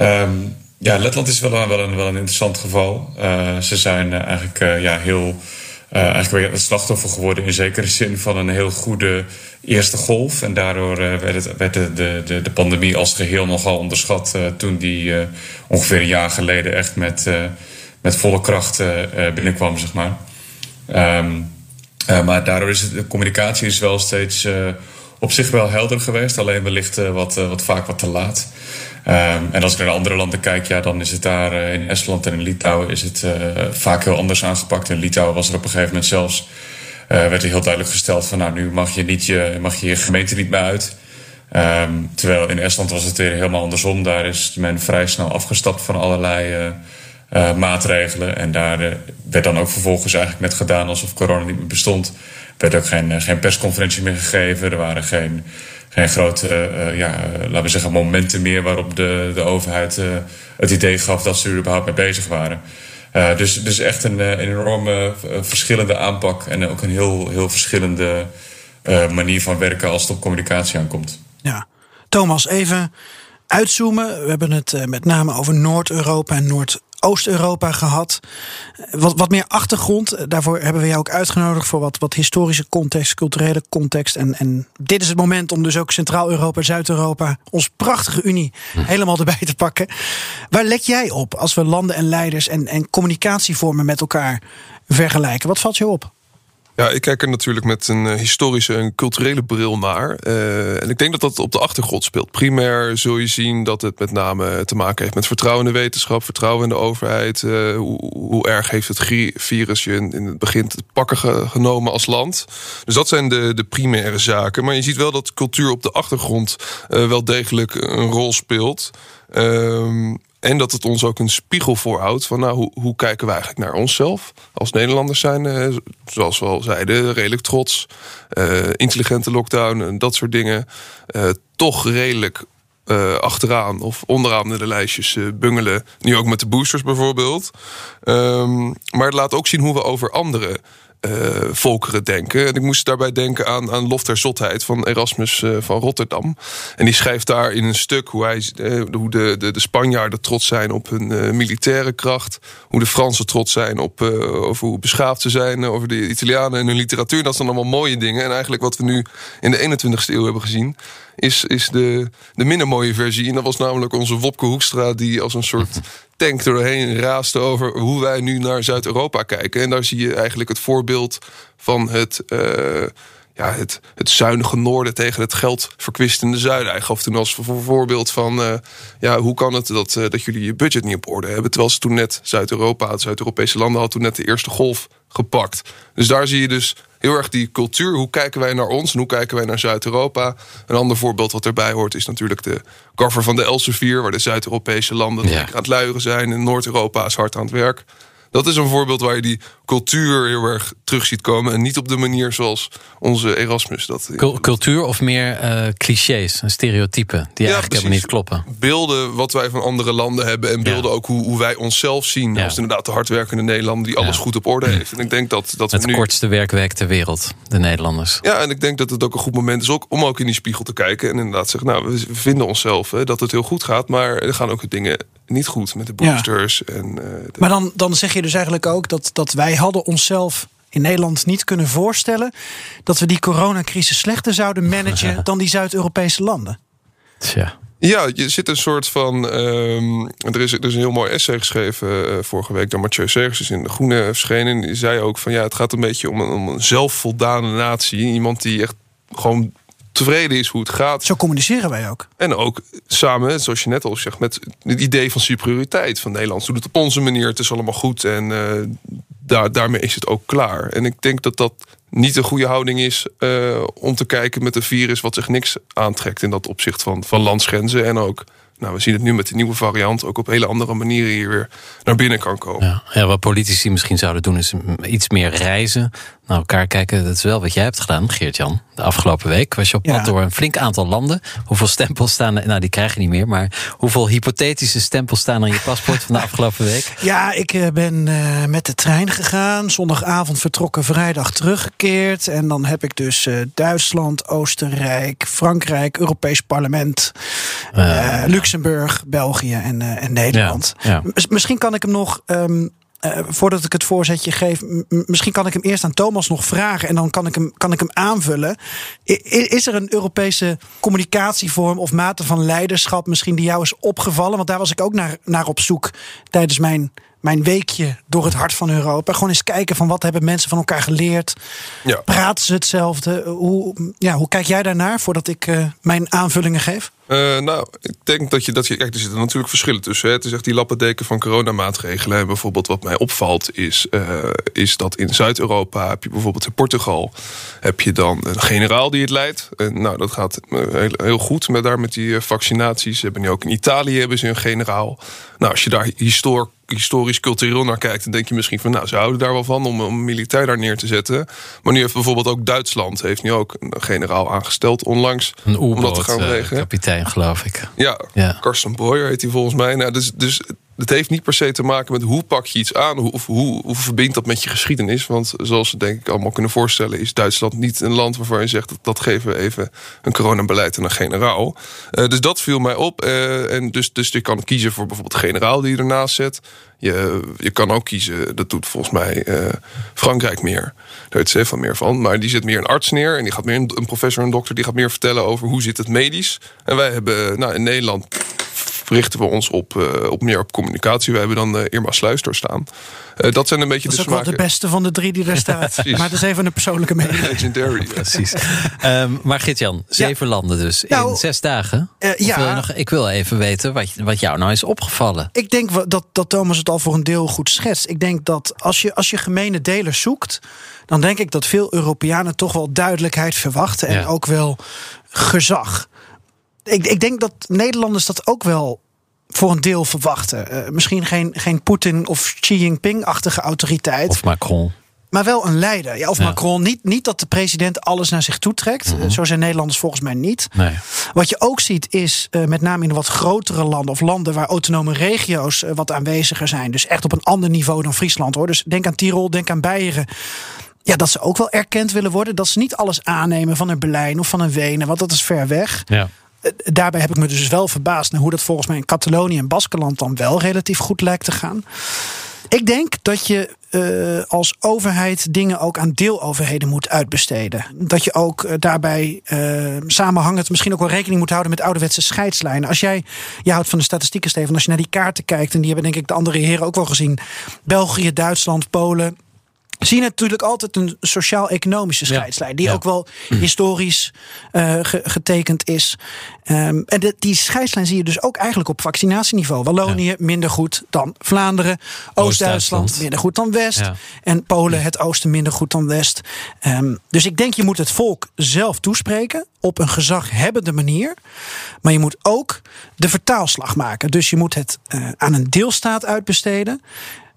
Um, ja, Letland is wel, wel, een, wel een interessant geval. ze zijn eigenlijk ja, heel eigenlijk weer het slachtoffer geworden in zekere zin van een heel goede eerste golf. En daardoor werd, het, werd de, de, de pandemie als geheel nogal onderschat toen die ongeveer een jaar geleden echt met, met volle kracht binnenkwam, zeg maar. Um, maar daardoor is de communicatie is wel steeds op zich wel helder geweest, alleen wellicht wat, wat vaak wat te laat. Um, en als ik naar andere landen kijk, ja, dan is het daar uh, in Estland en in Litouwen is het uh, vaak heel anders aangepakt. In Litouwen was er op een gegeven moment zelfs uh, werd er heel duidelijk gesteld van nou nu mag je niet je, mag je, je gemeente niet meer uit. Um, terwijl in Estland was het weer helemaal andersom. Daar is men vrij snel afgestapt van allerlei maatregelen. En daar werd dan ook vervolgens eigenlijk net gedaan alsof corona niet meer bestond. Er werd ook geen, geen persconferentie meer gegeven. Er waren geen, geen grote, ja, laten we zeggen, momenten meer waarop de, de overheid het idee gaf dat ze er überhaupt mee bezig waren. dus, dus echt een, een enorme verschillende aanpak en ook een heel, heel verschillende manier van werken als het op communicatie aankomt. Ja, Thomas, even uitzoomen. We hebben het met name over Noord-Europa en Noord Oost-Europa gehad. Wat, wat meer achtergrond. Daarvoor hebben we jou ook uitgenodigd voor wat, wat historische context, culturele context. En, en dit is het moment om dus ook Centraal-Europa, Zuid-Europa, ons prachtige Unie, hm. helemaal erbij te pakken. Waar let jij op als we landen en leiders en, en communicatievormen met elkaar vergelijken? Wat valt je op? Ja, ik kijk er natuurlijk met een eh, historische en culturele bril naar. Uh, en ik denk dat dat op de achtergrond speelt. Primair zul je zien dat het met name te maken heeft met vertrouwen in de wetenschap, vertrouwen in de overheid. Uh, hoe, hoe, erg heeft het virus je in, in het begin te pakken genomen als land? Dus dat zijn de, de primaire zaken. Maar je ziet wel dat cultuur op de achtergrond wel degelijk een rol speelt. Ehm, en dat het ons ook een spiegel voorhoudt van nou, hoe, hoe kijken we eigenlijk naar onszelf? Als Nederlanders zijn, uh, zoals we al zeiden, redelijk trots. Uh, intelligente lockdown en dat soort dingen. Uh, toch redelijk achteraan of onderaan de lijstjes bungelen. Nu ook met de boosters bijvoorbeeld. Um, maar het laat ook zien hoe we over anderen uh, volkeren denken. En ik moest daarbij denken aan, aan Lof der Zotheid van Erasmus uh, van Rotterdam. En die schrijft daar in een stuk hoe, hij, uh, hoe de, de, de Spanjaarden trots zijn op hun militaire kracht. Hoe de Fransen trots zijn op over hoe beschaafd ze zijn. Over de Italianen en hun literatuur. Dat zijn allemaal mooie dingen. En eigenlijk wat we nu in de 21ste eeuw hebben gezien is, is de, de minder mooie versie. En dat was namelijk onze Wopke Hoekstra... die als een soort tank doorheen raaste over hoe wij nu naar Zuid-Europa kijken. En daar zie je eigenlijk het voorbeeld van het... Uh, ja, het, het zuinige noorden tegen het geldverkwistende zuiden. Hij gaf toen als voorbeeld van... Uh, ja, hoe kan het dat, uh, dat jullie je budget niet op orde hebben... terwijl ze toen net Zuid-Europa, Zuid-Europese landen... had toen net de eerste golf gepakt. Dus daar zie je dus heel erg die cultuur. Hoe kijken wij naar ons en hoe kijken wij naar Zuid-Europa? Een ander voorbeeld wat erbij hoort is natuurlijk de cover van de Elsevier... waar de Zuid-Europese landen aan het luieren zijn... en Noord-Europa is hard aan het werk. Dat is een voorbeeld waar je die cultuur heel erg terug ziet komen. En niet op de manier zoals onze Erasmus dat. Cultuur of meer uh, clichés en stereotypen die eigenlijk helemaal niet kloppen. Beelden wat wij van andere landen hebben. En beelden ook hoe, hoe wij onszelf zien. Ja. Als inderdaad de hardwerkende Nederlander die alles goed op orde heeft. En ik denk dat, dat Het nu... kortste werkweek ter wereld, de Nederlanders. Ja, en ik denk dat het ook een goed moment is ook om ook in die spiegel te kijken. En inderdaad zeggen, nou, we vinden onszelf hè, dat het heel goed gaat. Maar er gaan ook dingen niet goed met de boosters. En, uh, Maar dan, dan zeg je dus eigenlijk ook dat, dat wij hadden onszelf in Nederland niet kunnen voorstellen dat we die coronacrisis slechter zouden managen dan die Zuid-Europese landen. Tja. Ja, je zit een soort van. Um, er, is, er is een heel mooi essay geschreven uh, vorige week door Mathieu Segers is in de Groene verschenen. En die zei ook van ja, het gaat een beetje om een, om een zelfvoldane natie. Iemand die echt gewoon tevreden is hoe het gaat. Zo communiceren wij ook. En ook samen, zoals je net al zegt, met het idee van superioriteit. Van Nederland doet het op onze manier, het is allemaal goed. En uh, daar, daarmee is het ook klaar. En ik denk dat dat niet een goede houding is uh, om te kijken met een virus wat zich niks aantrekt in dat opzicht van, van landsgrenzen. En ook nou, we zien het nu met de nieuwe variant ook op hele andere manieren hier weer naar binnen kan komen. Ja, ja, wat politici misschien zouden doen is iets meer reizen. Naar elkaar kijken, dat is wel wat jij hebt gedaan, Geert-Jan. De afgelopen week was je op pad door een flink aantal landen. Hoeveel stempels staan er? Nou, die krijg je niet meer. Maar hoeveel hypothetische stempels staan er in je paspoort van de afgelopen week? Ja, ik eh, ben uh, met de trein gegaan. Zondagavond vertrokken, vrijdag teruggekeerd. En dan heb ik dus uh, Duitsland, Oostenrijk, Frankrijk, Europees Parlement, Luxemburg, België en, en Nederland. Ja, ja. Misschien kan ik hem nog. Um, uh, voordat ik het voorzetje geef, misschien kan ik hem eerst aan Thomas nog vragen en dan kan ik hem, kan ik hem aanvullen. Is er een Europese communicatievorm of mate van leiderschap misschien die jou is opgevallen? Want daar was ik ook naar, naar op zoek tijdens mijn, mijn weekje door het hart van Europa. Gewoon eens kijken van wat hebben mensen van elkaar geleerd. Ja. Praten ze hetzelfde? Hoe, ja, hoe kijk jij daarnaar voordat ik uh, mijn aanvullingen geef? Uh, nou, ik denk dat je dat je. Kijk, er zitten natuurlijk verschillen tussen. Hè. Het is echt die lappendeken van coronamaatregelen. En bijvoorbeeld, wat mij opvalt, is, uh, is dat in Zuid-Europa heb je bijvoorbeeld in Portugal. heb je dan een generaal die het leidt. En nou, dat gaat heel, heel goed met daar met die vaccinaties. Ze hebben nu ook in Italië hebben ze een generaal. Nou, als je daar historisch historisch, cultureel naar kijkt... dan denk je misschien van, nou, ze houden daar wel van om een militair daar neer te zetten. Maar nu heeft bijvoorbeeld ook Duitsland heeft nu ook een generaal aangesteld onlangs. Een om dat te gaan U-boot, eh, regelen. kapitein, geloof ik. Ja, Ja. Karsten Boyer heet hij volgens mij. Nou, dus, dus het heeft niet per se te maken met hoe pak je iets aan... Of hoe, hoe verbindt dat met je geschiedenis. Want zoals ze denk ik allemaal kunnen voorstellen... is Duitsland niet een land waarvan je zegt... dat, dat geven we even een coronabeleid aan een generaal. Eh, dus dat viel mij op. Eh, en dus, dus je kan kiezen voor bijvoorbeeld generaal die je ernaast zet. Je, je kan ook kiezen, dat doet volgens mij eh, Frankrijk meer. Daar ze veel meer van. Maar die zet meer een arts neer. En die gaat meer een, een professor, een dokter... die gaat meer vertellen over hoe zit het medisch. En wij hebben nou, in Nederland richten we ons op, eh, op meer op communicatie. We hebben dan eh, Irma Sluister staan. Eh, dat zijn een beetje Dat is de ook wel de beste van de drie die daar staat. maar het is even een persoonlijke mening. Legendary. Precies. Ehm, maar Gert-Jan, zeven landen dus Nou, in zes dagen. eh, Of ja. nog, ik wil even weten wat, wat jou nou is opgevallen. Ik denk dat, dat Thomas het al voor een deel goed schetst. Ik denk dat als je, als je gemene delers zoekt, dan denk ik dat veel Europeanen toch wel duidelijkheid verwachten en Ja. ook wel gezag. Ik, ik denk dat Nederlanders dat ook wel voor een deel verwachten. Eh, misschien geen, geen Poetin of Xi Jinping-achtige autoriteit. Of Macron. Maar wel een leider. Ja, of Ja. Macron. Niet, niet dat de president alles naar zich toe trekt. Mhm. Eh, Zo zijn Nederlanders volgens mij niet. Nee. Wat je ook ziet is, eh, met name in de wat grotere landen... of landen waar autonome regio's wat aanweziger zijn... dus echt op een ander niveau dan Friesland. hoor. Dus denk aan Tirol, denk aan Beieren. Ja, dat ze ook wel erkend willen worden. Dat ze niet alles aannemen van een Berlijn of van een Wenen... want dat is ver weg. Ja. Eh, Daarbij heb ik me dus wel verbaasd... naar hoe dat volgens mij in Catalonië en Baskeland... dan wel relatief goed lijkt te gaan. Ik denk dat je eh, als overheid dingen ook aan deeloverheden moet uitbesteden. Dat je ook eh, daarbij eh, samenhangend misschien ook wel rekening moet houden met ouderwetse scheidslijnen. Als jij, je houdt van de statistieken, Steven, als je naar die kaarten kijkt, en die hebben denk ik de andere heren ook wel gezien. België, Duitsland, Polen. Zie je natuurlijk altijd een sociaal-economische scheidslijn. Die ja. ook wel historisch eh, ge- getekend is. Ehm, en de- die scheidslijn zie je dus ook eigenlijk op vaccinatieniveau. Wallonië minder goed dan Vlaanderen. Oost-Duitsland minder goed dan West. Ja. En Polen, het oosten, minder goed dan West. Ehm, dus ik denk je moet het volk zelf toespreken. Op een gezaghebbende manier. Maar je moet ook de vertaalslag maken. Dus je moet het eh, aan een deelstaat uitbesteden.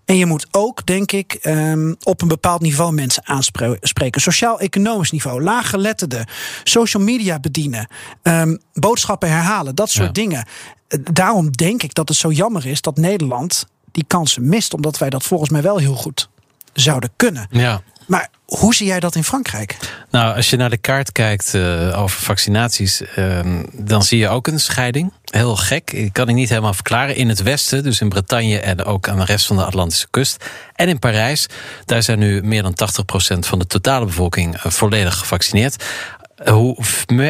En je moet ook, denk ik, ehm, op een bepaald niveau mensen aanspreken. Sociaal-economisch niveau, laaggeletterden, social media bedienen, ehm, boodschappen herhalen, dat soort Ja. dingen. Eh, Daarom denk ik dat het zo jammer is dat Nederland die kansen mist, omdat wij dat volgens mij wel heel goed zouden kunnen. Ja. Maar hoe zie jij dat in Frankrijk? Nou, als je naar de kaart kijkt eh, over vaccinaties, ehm, dan zie je ook een scheiding. Heel gek. Ik kan het niet helemaal verklaren. In het westen, dus in Bretagne en ook aan de rest van de Atlantische kust. En in Parijs, daar zijn nu meer dan 80% van de totale bevolking eh, volledig gevaccineerd. Eh, Hoe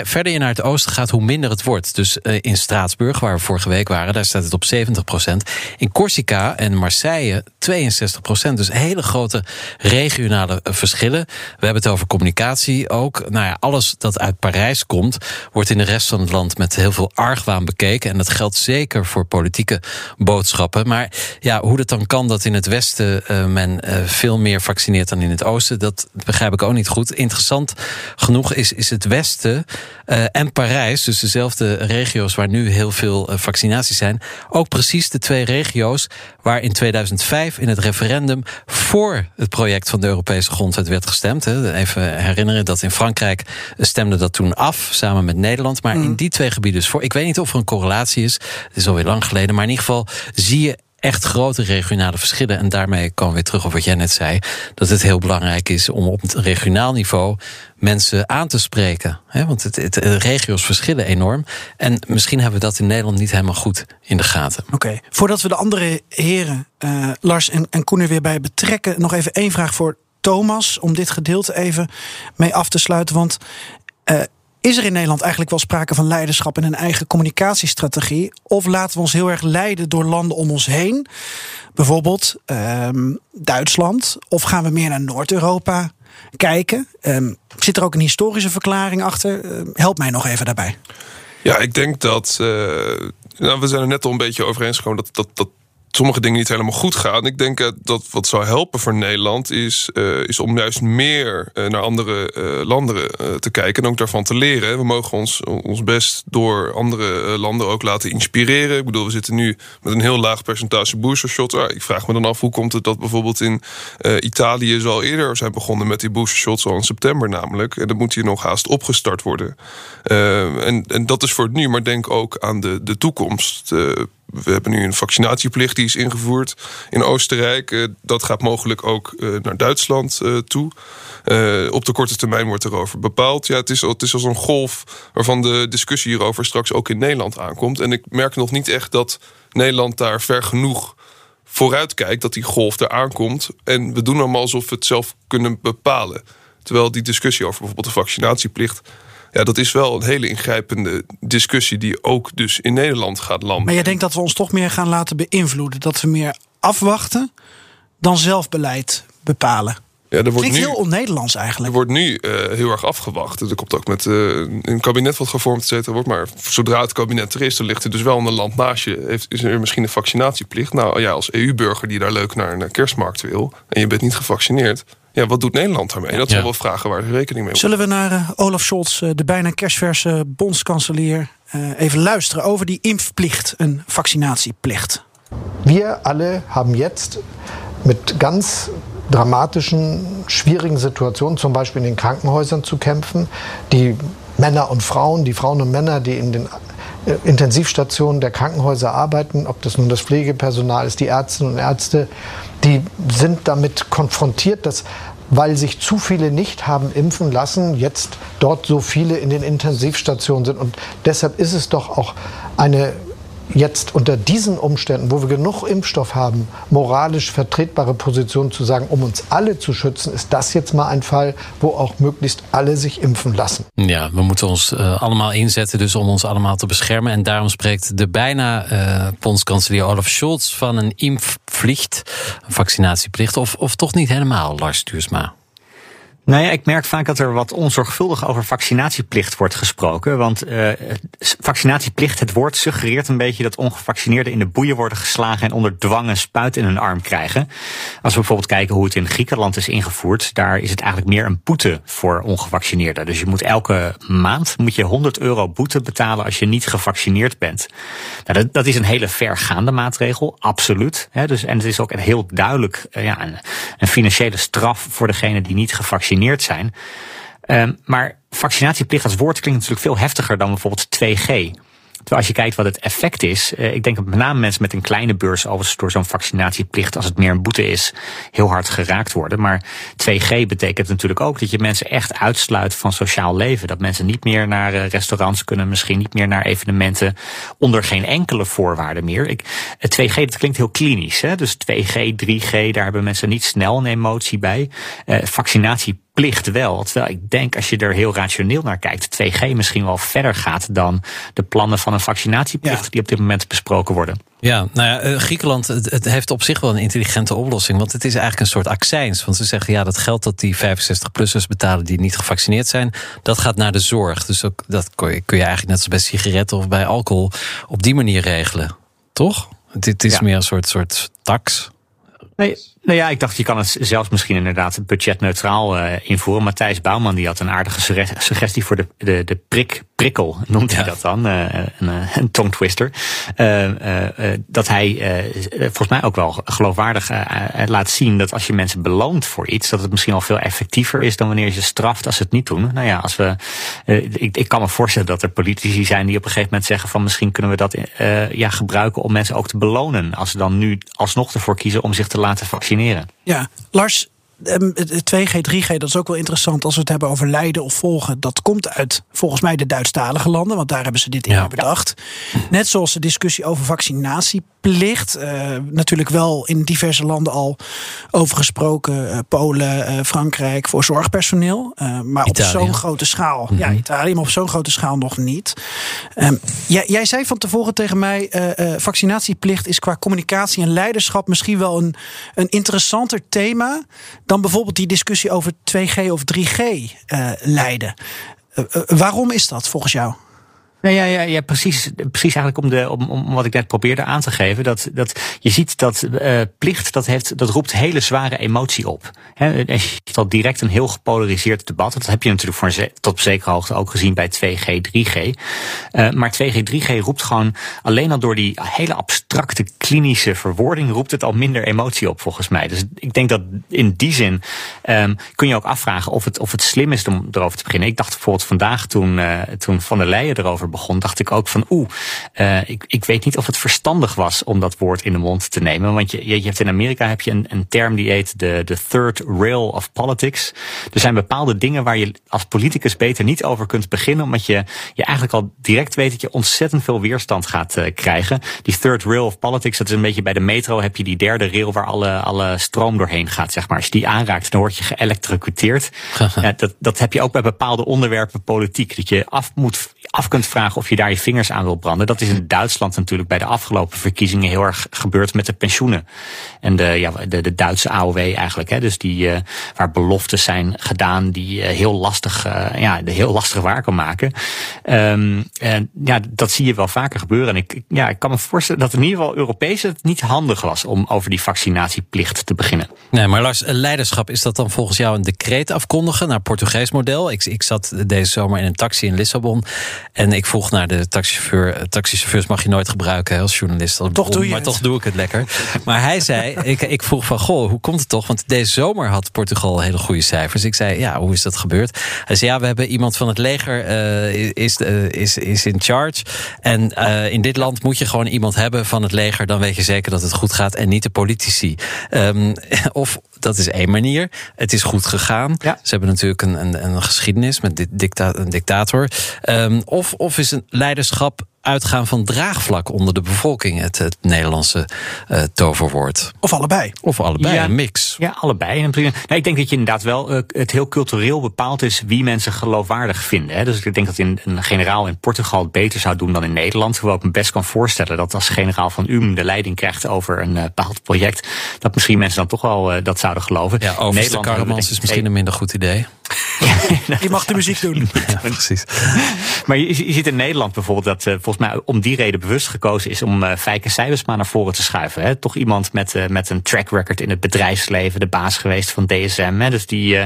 verder je naar het oosten gaat, hoe minder het wordt. Dus eh, in Straatsburg, waar we vorige week waren, daar staat het op 70%. In Corsica en Marseille 62%. Dus hele grote regionale eh, verschillen. We hebben het over communicatie ook. Nou ja, alles dat uit Parijs komt, wordt in de rest van het land met heel veel argwaan bekeken. En dat geldt zeker voor politieke boodschappen. Maar ja, hoe het dan kan dat in het westen men veel meer vaccineert dan in het oosten, dat begrijp ik ook niet goed. Interessant genoeg is, is het westen eh, en Parijs, dus dezelfde regio's waar nu heel veel eh, vaccinaties zijn, ook precies de twee regio's waar in 2005 in het referendum voor het project van de Europese grondwet werd gestemd. Hè. Even herinneren dat in Frankrijk stemde dat toen af, samen met Nederland. Maar in die twee gebieden dus voor. Ik weet niet of er een correlatie is. Het is alweer lang geleden. Maar in ieder geval zie je echt grote regionale verschillen. En daarmee komen we weer terug op wat jij net zei. Dat het heel belangrijk is om op het regionaal niveau mensen aan te spreken. Want het, het, de regio's verschillen enorm. En misschien hebben we dat in Nederland niet helemaal goed in de gaten. Oké, voordat we de andere heren, eh, Lars en, en Koen er weer bij betrekken, nog even één vraag voor Thomas. Om dit gedeelte even mee af te sluiten. Want eh, is er in Nederland eigenlijk wel sprake van leiderschap en een eigen communicatiestrategie? Of laten we ons heel erg leiden door landen om ons heen? Bijvoorbeeld ehm, Duitsland. Of gaan we meer naar Noord-Europa kijken? Ehm, zit er ook een historische verklaring achter? Eh, help mij nog even daarbij. Ja, ik denk dat. eh, nou, we zijn er net al een beetje over eens gekomen dat, dat, dat sommige dingen niet helemaal goed gaan. Ik denk dat wat zou helpen voor Nederland is, is om juist meer naar andere landen te kijken en ook daarvan te leren. We mogen ons, ons best door andere landen ook laten inspireren. Ik bedoel, we zitten nu met een heel laag percentage boostershots. Ah, ik vraag me dan af hoe komt het dat bijvoorbeeld in Italië zo al eerder zijn begonnen met die boostershots al in september namelijk. En dat moet hier nog haast opgestart worden. en, en dat is voor het nu, maar denk ook aan de, de toekomst. We hebben nu een vaccinatieplicht die is ingevoerd in Oostenrijk. dat gaat mogelijk ook naar Duitsland toe. op de korte termijn wordt erover bepaald. Ja, het is, het is als een golf waarvan de discussie hierover straks ook in Nederland aankomt. En ik merk nog niet echt dat Nederland daar ver genoeg vooruit kijkt dat die golf er aankomt. En we doen allemaal alsof we het zelf kunnen bepalen. Terwijl die discussie over bijvoorbeeld de vaccinatieplicht ja, dat is wel een hele ingrijpende discussie die ook dus in Nederland gaat landen. Maar jij denkt dat we ons toch meer gaan laten beïnvloeden? Dat we meer afwachten dan zelf beleid bepalen? Ja, er wordt Klinkt nu, heel on-Nederlands eigenlijk. Er wordt nu uh, heel erg afgewacht. Er komt ook met uh, een kabinet wat gevormd et wordt. Maar zodra het kabinet er is, dan ligt er dus wel een land naast je. Heeft, is er misschien een vaccinatieplicht? Nou ja, als EU-burger die daar leuk naar een kerstmarkt wil... en je bent niet gevaccineerd... Ja, wat doet Nederland daarmee? Dat zijn wel vragen waar rekening mee Zullen we naar uh, Olaf Scholz, uh, de bijna kerstverse bondskanselier, uh, even luisteren over die impfplicht, een vaccinatieplicht? Wir alle haben jetzt mit ganz dramatischen, schwierigen Situationen, zum Beispiel in den Krankenhäusern zu kämpfen. Die Männer und Frauen, die Frauen und Männer, die in den Intensivstationen der Krankenhäuser arbeiten, ob das nun das Pflegepersonal ist, die Ärztinnen und Ärzte, die sind damit konfrontiert, dass weil sich zu viele nicht haben impfen lassen, jetzt dort so viele in den Intensivstationen sind. Und deshalb ist es doch auch eine jetzt unter diesen Umständen, wo wir genug Impfstoff haben, moralisch vertretbare Position zu sagen, um uns alle zu schützen, ist das jetzt mal ein Fall, wo auch möglichst alle sich impfen lassen. Ja, we moeten ons uh, allemaal inzetten dus om ons allemaal te beschermen. En daarom spreekt de bijna uh, bondskanselier Olaf Scholz van een impfplicht, een vaccinatieplicht, of, of toch niet helemaal, Lars Duursma? Nou ja, ik merk vaak dat er wat onzorgvuldig over vaccinatieplicht wordt gesproken. Want uh, vaccinatieplicht, het woord suggereert een beetje dat ongevaccineerden in de boeien worden geslagen en onder dwang een spuit in hun arm krijgen. Als we bijvoorbeeld kijken hoe het in Griekenland is ingevoerd, daar is het eigenlijk meer een boete voor ongevaccineerden. Dus je moet elke maand moet je 100 euro boete betalen als je niet gevaccineerd bent. Nou, dat, dat is een hele vergaande maatregel, absoluut. Dus, en het is ook een heel duidelijk uh, ja, een, een financiële straf voor degene die niet gevaccineerd zijn. Um, maar vaccinatieplicht als woord klinkt natuurlijk veel heftiger dan bijvoorbeeld 2G. Terwijl als je kijkt wat het effect is, eh, ik denk dat met name mensen met een kleine beurs overigens door zo'n vaccinatieplicht, als het meer een boete is, heel hard geraakt worden. Maar 2G betekent natuurlijk ook dat je mensen echt uitsluit van sociaal leven. Dat mensen niet meer naar eh, restaurants kunnen, misschien niet meer naar evenementen, onder geen enkele voorwaarden meer. Ik, 2G, dat klinkt heel klinisch. Hè? Dus 2G, 3G, daar hebben mensen niet snel een emotie bij. Uh, vaccinatie plicht wel. Terwijl ik denk, als je er heel rationeel naar kijkt, 2G misschien wel verder gaat dan de plannen van een vaccinatieplicht die op dit moment besproken worden. Ja, nou ja, eh, Griekenland het, heeft op zich wel een intelligente oplossing. Want het is eigenlijk een soort accijns. Want ze zeggen, ja, dat geld dat die 65-plussers betalen die niet gevaccineerd zijn, dat gaat naar de zorg. Dus ook, dat kun je, kun je eigenlijk net zoals bij sigaretten of bij alcohol op die manier regelen. Toch? Het, is meer een soort, soort tax. Nee, nou ja, ik dacht je kan het zelfs misschien inderdaad budgetneutraal uh, invoeren. Matthijs Bouwman die had een aardige suggestie voor de, de, de prik, prikkel, noemt hij dat dan, uh, een, eh, een tongtwister. Uh, dat hij volgens mij ook wel geloofwaardig laat zien dat als je mensen beloont voor iets, dat het misschien al veel effectiever is dan wanneer je ze straft als ze het niet doen. Nou ja, als we, ik, ik kan me voorstellen dat er politici zijn die op een gegeven moment zeggen van misschien kunnen we dat ja, gebruiken om mensen ook te belonen. Als ze dan nu alsnog ervoor kiezen om zich te laten vaccineren ja, Lars, 2G, 3G, dat is ook wel interessant als we het hebben over lijden of volgen. Dat komt uit volgens mij de Duitsstalige landen, want daar hebben ze dit in bedacht. Net zoals de discussie over vaccinatieplicht. Uh, natuurlijk wel in diverse landen al over gesproken. Uh, Polen, uh, Frankrijk voor zorgpersoneel. maar op zo'n grote schaal. Ja, mhm. Italië, maar op zo'n grote schaal nog niet. Um, jij, jij, zei van tevoren tegen mij: vaccinatieplicht is qua communicatie en leiderschap misschien wel een, een interessanter thema dan bijvoorbeeld die discussie over 2G of 3G uh, leiden. Uh, waarom is dat volgens jou? Nou ja, ja, ja precies, precies eigenlijk om, de, om, om wat ik net probeerde aan te geven. Dat, dat je ziet dat uh, plicht, dat, heeft, dat roept hele zware emotie op. He, al direct een heel gepolariseerd debat. Dat heb je natuurlijk voor tot zekere hoogte ook gezien bij 2G, 3G. Uh, maar 2G, 3G roept gewoon alleen al door die hele abstracte klinische verwoording roept het al minder emotie op volgens mij. Dus ik denk dat in die zin um, kun je ook afvragen of het, of het slim is om erover te beginnen. Ik dacht bijvoorbeeld vandaag toen, uh, toen Van der Leyen erover begon, dacht ik ook van oeh, uh, ik, ik weet niet of het verstandig was om dat woord in de mond te nemen. Want je, je hebt in Amerika heb je een, een term die heet de, de third rail of politics. Er zijn bepaalde dingen waar je als politicus beter niet over kunt beginnen, omdat je, je eigenlijk al direct weet dat je ontzettend veel weerstand gaat uh, krijgen. Die third rail of politics, dat is een beetje bij de metro heb je die derde rail waar alle, alle stroom doorheen gaat, zeg maar. Als je die aanraakt, dan word je geëlektrocuteerd. ja, dat, dat heb je ook bij bepaalde onderwerpen politiek. Dat je af moet af kunt vragen of je daar je vingers aan wil branden. Dat is in Duitsland natuurlijk bij de afgelopen verkiezingen heel erg gebeurd met de pensioenen. En de, ja, de, de Duitse AOW eigenlijk. Hè, dus die, uh, waar beloftes zijn gedaan die uh, heel lastig, uh, ja, heel lastig waar kan maken. Um, en ja, dat zie je wel vaker gebeuren. En ik, ja, ik kan me voorstellen dat in ieder geval Europees het niet handig was om over die vaccinatieplicht te beginnen. Nee, maar Lars, leiderschap, is dat dan volgens jou een decreet afkondigen naar Portugees model? Ik, ik zat deze zomer in een taxi in Lissabon en ik vroeg naar de taxichauffeur. Taxichauffeurs mag je nooit gebruiken als journalist. Toch doe je maar het. toch doe ik het lekker. Maar hij zei, ik, ik vroeg van, goh, hoe komt het toch? Want deze zomer had Portugal hele goede cijfers. Ik zei, ja, hoe is dat gebeurd? Hij zei, ja, we hebben iemand van het leger uh, is, uh, is, is in charge. En uh, in dit land moet je gewoon iemand hebben van het leger. Dan weet je zeker dat het goed gaat en niet de politici. Um, of dat is één manier. Het is goed gegaan. Ja. Ze hebben natuurlijk een, een, een geschiedenis met dit dicta een dictator. Um, of, of is een leiderschap uitgaan van draagvlak onder de bevolking, het, het Nederlandse uh, toverwoord. Of allebei. Of allebei, Ja. een mix. Ja, allebei. En nou, ik denk dat je inderdaad wel uh, het heel cultureel bepaald is wie mensen geloofwaardig vinden. Hè. Dus ik denk dat in, een generaal in Portugal het beter zou doen dan in Nederland. Hoewel ik me best kan voorstellen dat als generaal van UM de leiding krijgt over een uh, bepaald project, dat misschien mensen dan toch wel uh, dat zouden geloven. Ja, is misschien een minder goed idee. Je mag de muziek doen. Ja, precies. Maar je, ziet in Nederland bijvoorbeeld dat uh, volgens mij om die reden bewust gekozen is om uh, Fijke Sijbesma naar voren te schuiven. Hè. Toch iemand met, uh, met een track record in het bedrijfsleven, de baas geweest van DSM. Hè. Dus die,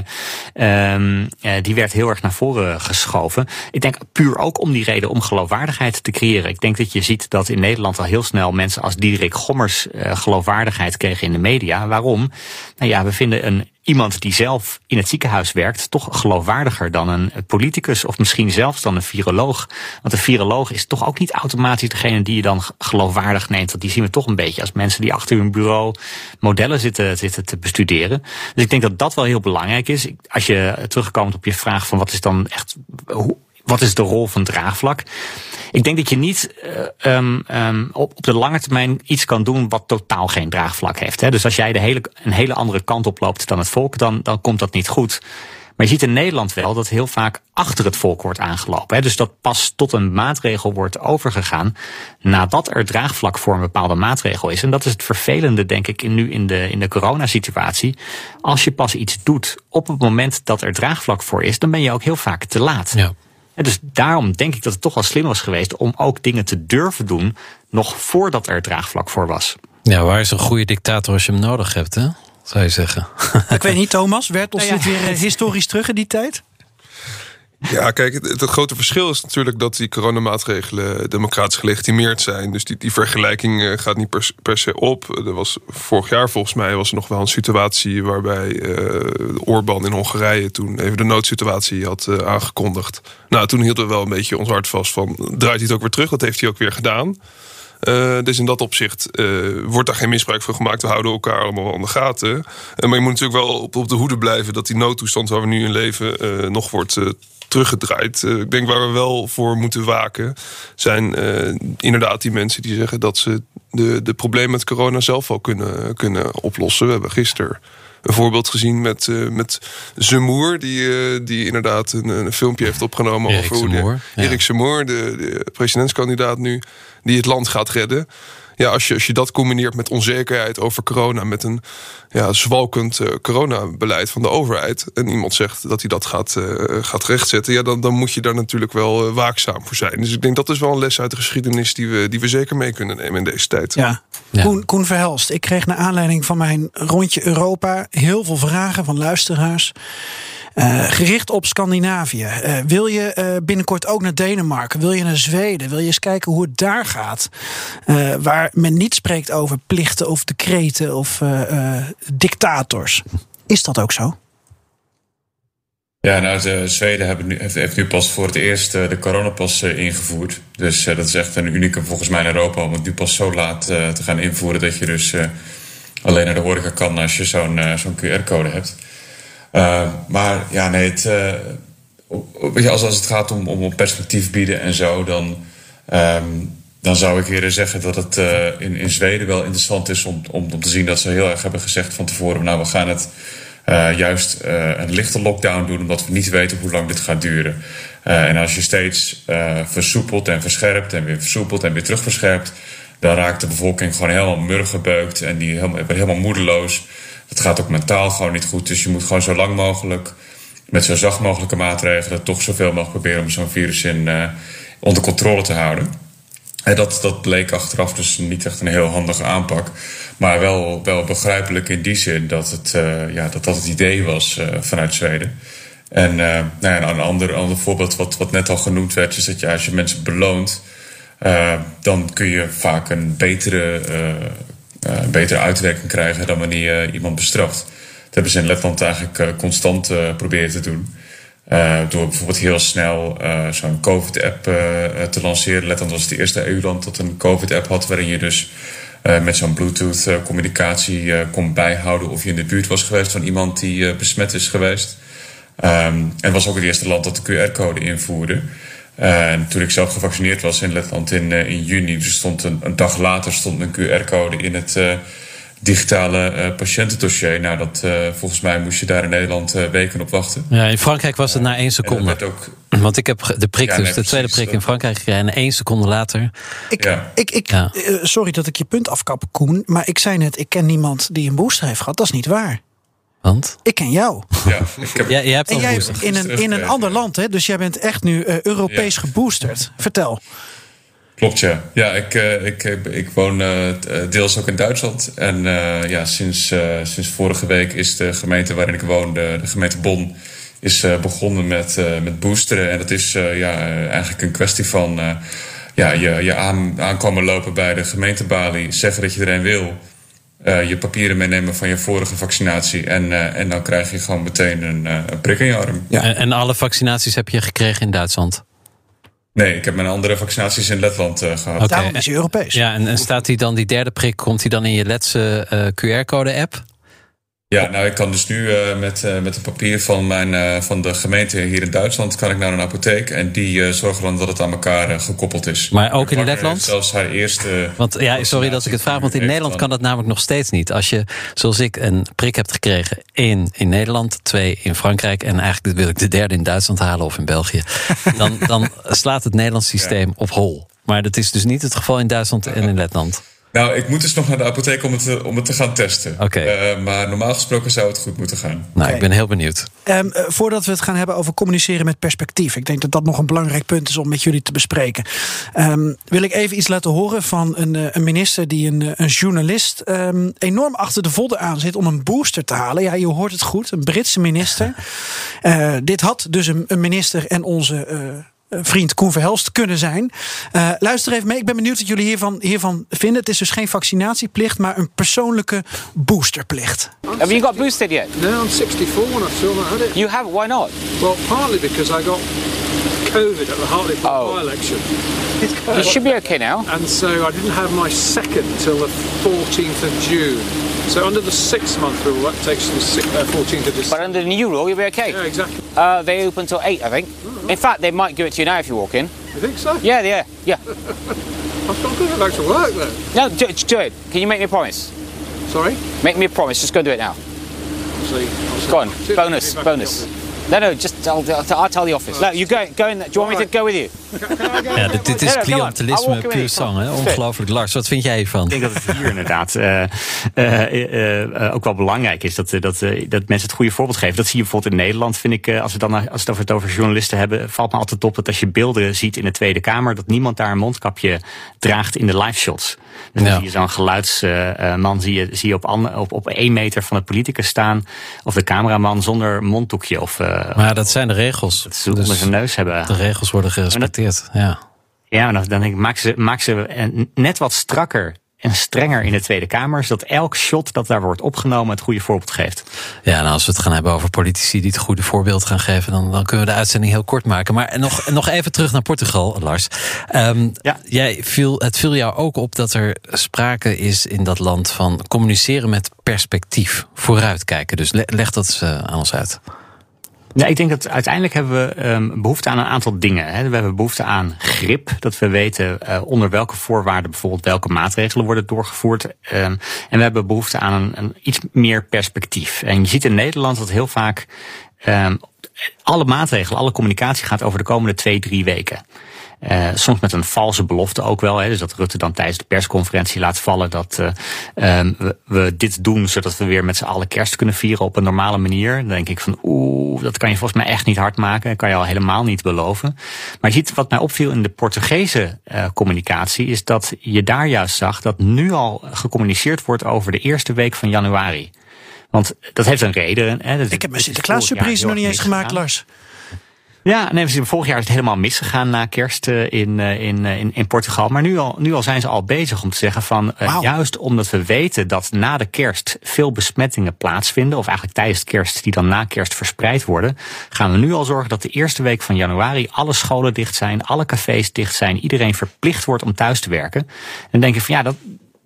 um, die werd heel erg naar voren geschoven. Ik denk puur ook om die reden om geloofwaardigheid te creëren. Ik denk dat je ziet dat in Nederland al heel snel mensen als Diederik Gommers geloofwaardigheid kregen in de media. Waarom? Nou ja, we vinden een iemand die zelf in het ziekenhuis werkt toch geloofwaardiger dan een politicus of misschien zelfs dan een viroloog. Want een viroloog is toch ook niet automatisch degene die je dan geloofwaardig neemt. Want die zien we toch een beetje als mensen die achter hun bureau modellen zitten, zitten te bestuderen. Dus ik denk dat dat wel heel belangrijk is. Als je terugkomt op je vraag van wat is dan echt, hoe, wat is de rol van draagvlak? Ik denk dat je niet uh, um, op, op de lange termijn iets kan doen wat totaal geen draagvlak heeft. Hè. Dus als jij de hele, een hele andere kant op loopt dan het volk, dan, dan komt dat niet goed. Maar je ziet in Nederland wel dat heel vaak achter het volk wordt aangelopen. Hè. Dus dat pas tot een maatregel wordt overgegaan nadat er draagvlak voor een bepaalde maatregel is. En dat is het vervelende, denk ik, in, nu in de, in de coronasituatie. Als je pas iets doet op het moment dat er draagvlak voor is, dan ben je ook heel vaak te laat. Ja. En dus daarom denk ik dat het toch wel slim was geweest om ook dingen te durven doen nog voordat er draagvlak voor was. Ja, waar is een goede dictator als je hem nodig hebt, hè? Zou je zeggen. Ik weet niet, Thomas, werd ons Nou ja. dit weer uh, historisch terug in die tijd? Ja, kijk, het, grote verschil is natuurlijk dat die coronamaatregelen democratisch gelegitimeerd zijn. Dus die, die vergelijking uh, gaat niet per, per, se op. Er was vorig jaar volgens mij was er nog wel een situatie waarbij uh, Orbán in Hongarije toen even de noodsituatie had uh, aangekondigd. Nou, toen hielden we wel een beetje ons hart vast van draait hij het ook weer terug? Dat heeft hij ook weer gedaan. Dus in dat opzicht wordt daar geen misbruik van gemaakt. We houden elkaar allemaal in de gaten. Maar je moet natuurlijk wel op, op, de hoede blijven dat die noodtoestand waar we nu in leven nog wordt teruggedraaid. ik denk waar we wel voor moeten waken zijn inderdaad die mensen die zeggen dat ze de, de problemen met corona zelf wel kunnen, kunnen oplossen. We hebben gisteren een voorbeeld gezien met, uh, met Zemoer, die, uh, die inderdaad een, een, filmpje heeft opgenomen Erik over hoe de, ja. Erik Zemoer, de, de, presidentskandidaat nu, die het land gaat redden. Ja, als, je, als je dat combineert met onzekerheid over corona, met een ja, zwalkend uh, coronabeleid van de overheid, en iemand zegt dat hij dat gaat, uh, gaat rechtzetten, ja, dan, dan moet je daar natuurlijk wel waakzaam voor zijn. Dus ik denk dat is wel een les uit de geschiedenis die we, die we zeker mee kunnen nemen in deze tijd. Ja. Koen, Koen Verhelst, ik kreeg naar aanleiding van mijn rondje Europa heel veel vragen van luisteraars. Uh, gericht op Scandinavië. Uh, wil je uh, binnenkort ook naar Denemarken? Wil je naar Zweden? Wil je eens kijken hoe het daar gaat? waar men niet spreekt over plichten of decreten of dictators. Is dat ook zo? Ja, nou, de Zweden hebben nu, heeft, heeft, nu pas voor het eerst de coronapas ingevoerd. Dus dat is echt een unieke volgens mij in Europa om het nu pas zo laat te gaan invoeren dat je dus alleen naar de horeca kan als je zo'n zo'n QR-code hebt. Uh, maar ja, nee, uh, als, het gaat om, om perspectief bieden en zo, dan, um, dan zou ik eerder zeggen dat het uh, in, in Zweden wel interessant is om, om, om te zien dat ze heel erg hebben gezegd van tevoren: nou, we gaan het juist een lichte lockdown doen, omdat we niet weten hoe lang dit gaat duren. en als je steeds versoepelt en verscherpt en weer versoepelt en weer terug verscherpt, dan raakt de bevolking gewoon helemaal murgebeukt en die helemaal, helemaal moedeloos. Het gaat ook mentaal gewoon niet goed. Dus je moet gewoon zo lang mogelijk met zo zacht mogelijke maatregelen toch zoveel mogelijk proberen om zo'n virus in, uh, onder controle te houden. En dat, dat bleek achteraf dus niet echt een heel handige aanpak. Maar wel, wel begrijpelijk in die zin dat het, uh, ja, dat, dat het idee was uh, vanuit Zweden. En nou ja, een ander, ander voorbeeld wat, wat net al genoemd werd, is dat je als je mensen beloont, dan kun je vaak een betere betere uitwerking krijgen dan wanneer je iemand bestraft. Dat hebben ze in Letland eigenlijk uh, constant uh, proberen te doen. door bijvoorbeeld heel snel zo'n COVID-app te lanceren. Letland was het eerste EU-land dat een COVID-app had, waarin je dus met zo'n Bluetooth-communicatie kon bijhouden of je in de buurt was geweest van iemand die besmet is geweest. Um, en was ook het eerste land dat de QR-code invoerde. En toen ik zelf gevaccineerd was in Letland in, uh, in juni, dus stond een, een, dag later stond een QR-code in het uh, digitale uh, patiëntendossier. Nou, dat, volgens mij moest je daar in Nederland weken op wachten. Ja, in Frankrijk was het na één seconde. Ook... Want ik heb de prik, ja, dus nee, de tweede prik in Frankrijk gekregen. En één seconde later. Ik, ja. ik, ik, ja. sorry dat ik je punt afkap, Koen. Maar ik zei net, ik ken niemand die een booster heeft gehad. Dat is niet waar. Want? Ik ken jou. Ja, ik heb... ja, jij hebt en jij in een, in een ander land, hè? dus jij bent echt nu uh, Europees ja. geboosterd. Vertel. Klopt, ja. Ja, ik, uh, ik, ik woon uh, deels ook in Duitsland. En ja, sinds, sinds vorige week is de gemeente waarin ik woon, de, de gemeente Bonn, is begonnen met, met boosteren. En dat is ja, eigenlijk een kwestie van ja, je, je aan, aankomen lopen bij de gemeentebalie, zeggen dat je er een wil. Uh, je papieren meenemen van je vorige vaccinatie. En, uh, en dan krijg je gewoon meteen een, uh, een prik in je arm. Ja. En, en, alle vaccinaties heb je gekregen in Duitsland? Nee, ik heb mijn andere vaccinaties in Letland gehad. Okay. Daarom is je Europees. Ja, en, en staat die dan, die derde prik, komt die dan in je Letse QR-code-app? Ja, nou ik kan dus nu uh, met, uh, met een papier van, mijn, uh, van de gemeente hier in Duitsland... kan ik naar een apotheek en die zorgen dan dat het aan elkaar gekoppeld is. Maar ook in Letland? Zelfs haar eerste... Want ja, sorry dat ik het vraag, want in Nederland kan dat namelijk nog steeds niet. Als je, zoals ik, een prik hebt gekregen, één in Nederland, twee in Frankrijk... en eigenlijk wil ik de derde in Duitsland halen of in België... dan, dan slaat het Nederlands systeem ja. op hol. Maar dat is dus niet het geval in Duitsland en in Letland. Nou, ik moet dus nog naar de apotheek om het te, om het te gaan testen. Oké. Okay. Uh, maar normaal gesproken zou het goed moeten gaan. Nou, okay. ik ben heel benieuwd. Um, uh, voordat we het gaan hebben over communiceren met perspectief. Ik denk dat dat nog een belangrijk punt is om met jullie te bespreken. Um, wil ik even iets laten horen van een, uh, een minister die een, een journalist um, enorm achter de vodden aan zit om een booster te halen. Ja, je hoort het goed. Een Britse minister. dit had dus een, een minister en onze vriend Koen Verhelst kunnen zijn. Uh, luister even mee. Ik ben benieuwd wat jullie hiervan, hiervan vinden. Het is dus geen vaccinatieplicht, maar een persoonlijke boosterplicht. Have you got boosted yet? No, I'm 64 and I've still not had it. You have? Why not? Well, partly because I got COVID at the Hartlepool oh. by-election. You should be okay now. And so I didn't have my second till the 14th of June. So under the six-month rule, that takes you to the 14th of December. But under the new rule, you'll be okay. Yeah, exactly. Uh, they open till 8, I think. Oh, in fact, they might give it to you now if you walk in. You think so? Yeah, yeah, yeah. I've got to go back to work then. No, do, do, it. Can you make me a promise? Sorry? Make me a promise. Just go and do it now. I'll see. I'll see. Go on. bonus, bonus. No, no, just I'll, I'll, I'll, tell the office. No, you go, go in. there. Do you want me to go with you? Ja, dit, dit is clientelisme puur sang, hè? Ongelooflijk. Lars, wat vind jij hiervan? Ik denk dat het hier inderdaad uh, uh, uh, ook wel belangrijk is dat, dat, dat mensen het goede voorbeeld geven. Dat zie je bijvoorbeeld in Nederland, vind ik, als we dan als het over, het over journalisten hebben, valt me altijd op dat als je beelden ziet in de Tweede Kamer, dat niemand daar een mondkapje draagt in de live shots. Dus dan zie je zo'n geluidsman zie je, zie je op, op, op één meter van de politicus staan, of de cameraman zonder monddoekje. Of, maar dat zijn de regels. Dat ze onder dus zijn neus hebben. De regels worden gerespecteerd, ja. Ja, dan, denk ik, maak ze, maak ze net wat strakker en strenger in de Tweede Kamer, zodat elk shot dat daar wordt opgenomen het goede voorbeeld geeft. Ja, als we het gaan hebben over politici die het goede voorbeeld gaan geven, dan, dan kunnen we de uitzending heel kort maken. Maar nog, nog even terug naar Portugal, Lars. Um, ja. jij viel, het viel jou ook op dat er sprake is in dat land van communiceren met perspectief, vooruitkijken. Dus leg dat uh, aan ons uit. Nou, ik denk dat uiteindelijk hebben we um, behoefte aan een aantal dingen. Hè. We hebben behoefte aan grip, dat we weten uh, onder welke voorwaarden bijvoorbeeld welke maatregelen worden doorgevoerd. Um, en we hebben behoefte aan een, een, iets meer perspectief. En je ziet in Nederland dat heel vaak um, alle maatregelen, alle communicatie gaat over de komende twee, drie weken. Uh, soms met een valse belofte ook wel. Hè, dus dat Rutte dan tijdens de persconferentie laat vallen dat uh, um, we, we, dit doen zodat we weer met z'n allen kerst kunnen vieren op een normale manier. Dan denk ik van oeh, dat kan je volgens mij echt niet hard maken. Dat kan je al helemaal niet beloven. Maar je ziet wat mij opviel in de Portugese uh, communicatie is dat je daar juist zag dat nu al gecommuniceerd wordt over de eerste week van januari. Want dat heeft een reden. Hè, ik heb mijn Sinterklaas surprise nog niet eens gemaakt, Lars. Ja, nee, vorig jaar is het helemaal misgegaan na kerst eh, in, eh, in, eh, in, in Portugal. Maar nu al, nu al zijn ze al bezig om te zeggen van juist omdat we weten dat na de kerst veel besmettingen plaatsvinden, of eigenlijk tijdens de kerst die dan na kerst verspreid worden, gaan we nu al zorgen dat de eerste week van januari alle scholen dicht zijn, alle cafés dicht zijn, iedereen verplicht wordt om thuis te werken. En dan denk je van ja, dat,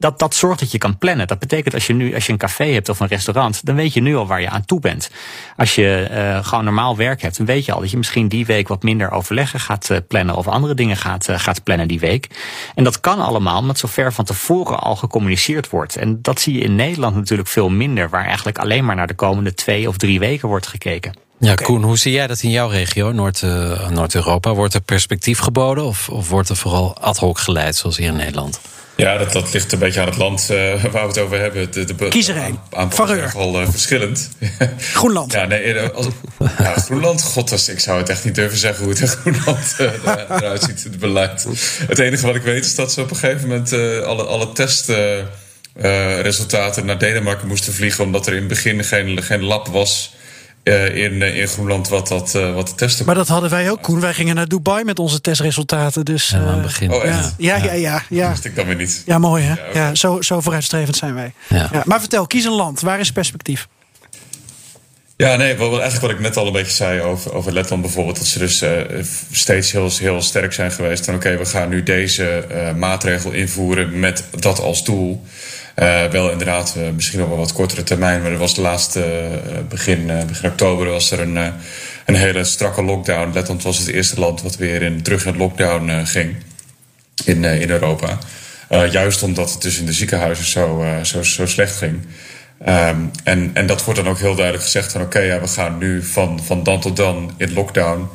dat, dat zorgt dat je kan plannen. Dat betekent als je nu als je een café hebt of een restaurant, dan weet je nu al waar je aan toe bent. Als je uh, gewoon normaal werk hebt, dan weet je al dat je misschien die week wat minder overleggen gaat uh, plannen of andere dingen gaat, uh, gaat plannen die week. En dat kan allemaal omdat zo ver van tevoren al gecommuniceerd wordt. En dat zie je in Nederland natuurlijk veel minder, waar eigenlijk alleen maar naar de komende twee of drie weken wordt gekeken. Ja, Koen, hoe zie jij dat in jouw regio, Noord-Europa? Noord wordt er perspectief geboden of, of wordt er vooral ad hoc geleid, zoals hier in Nederland? Ja, dat, dat ligt een beetje aan het land uh, waar we het over hebben. De, de, Kies er een. Aan, al uh, verschillend. Groenland. ja, nee, eh, als, ja, Groenland, god, ik zou het echt niet durven zeggen hoe het in Groenland uh, eruit ziet, het beleid. Het enige wat ik weet is dat ze op een gegeven moment alle, alle testresultaten naar Denemarken moesten vliegen, omdat er in het begin geen, geen lab was uh, in, uh, in Groenland wat, dat, uh, wat de testen. Maar dat hadden wij ook, Koen. Wij gingen naar Dubai met onze testresultaten. Dus, ja, aan het begin. Oh, ja, ja, ja, ja, ja. Dat wist ik dan weer niet. Ja, mooi hè? Ja, okay. ja zo, zo vooruitstrevend zijn wij. Ja. maar vertel, kies een land. Waar is perspectief? Ja, nee, eigenlijk wat ik net al een beetje zei over, over Letland bijvoorbeeld. Dat ze dus steeds heel, heel sterk zijn geweest. En oké, we gaan nu deze maatregel invoeren met dat als doel. Uh, wel inderdaad, uh, misschien op een wat kortere termijn. Maar er was de laatste uh, begin, begin oktober was er een, een hele strakke lockdown. Letland was het eerste land wat weer in, terug in lockdown ging in, in Europa. juist omdat het dus in de ziekenhuizen zo, zo, zo slecht ging. Um, en, en dat wordt dan ook heel duidelijk gezegd van oké, ja, we gaan nu van, van dan tot dan in lockdown.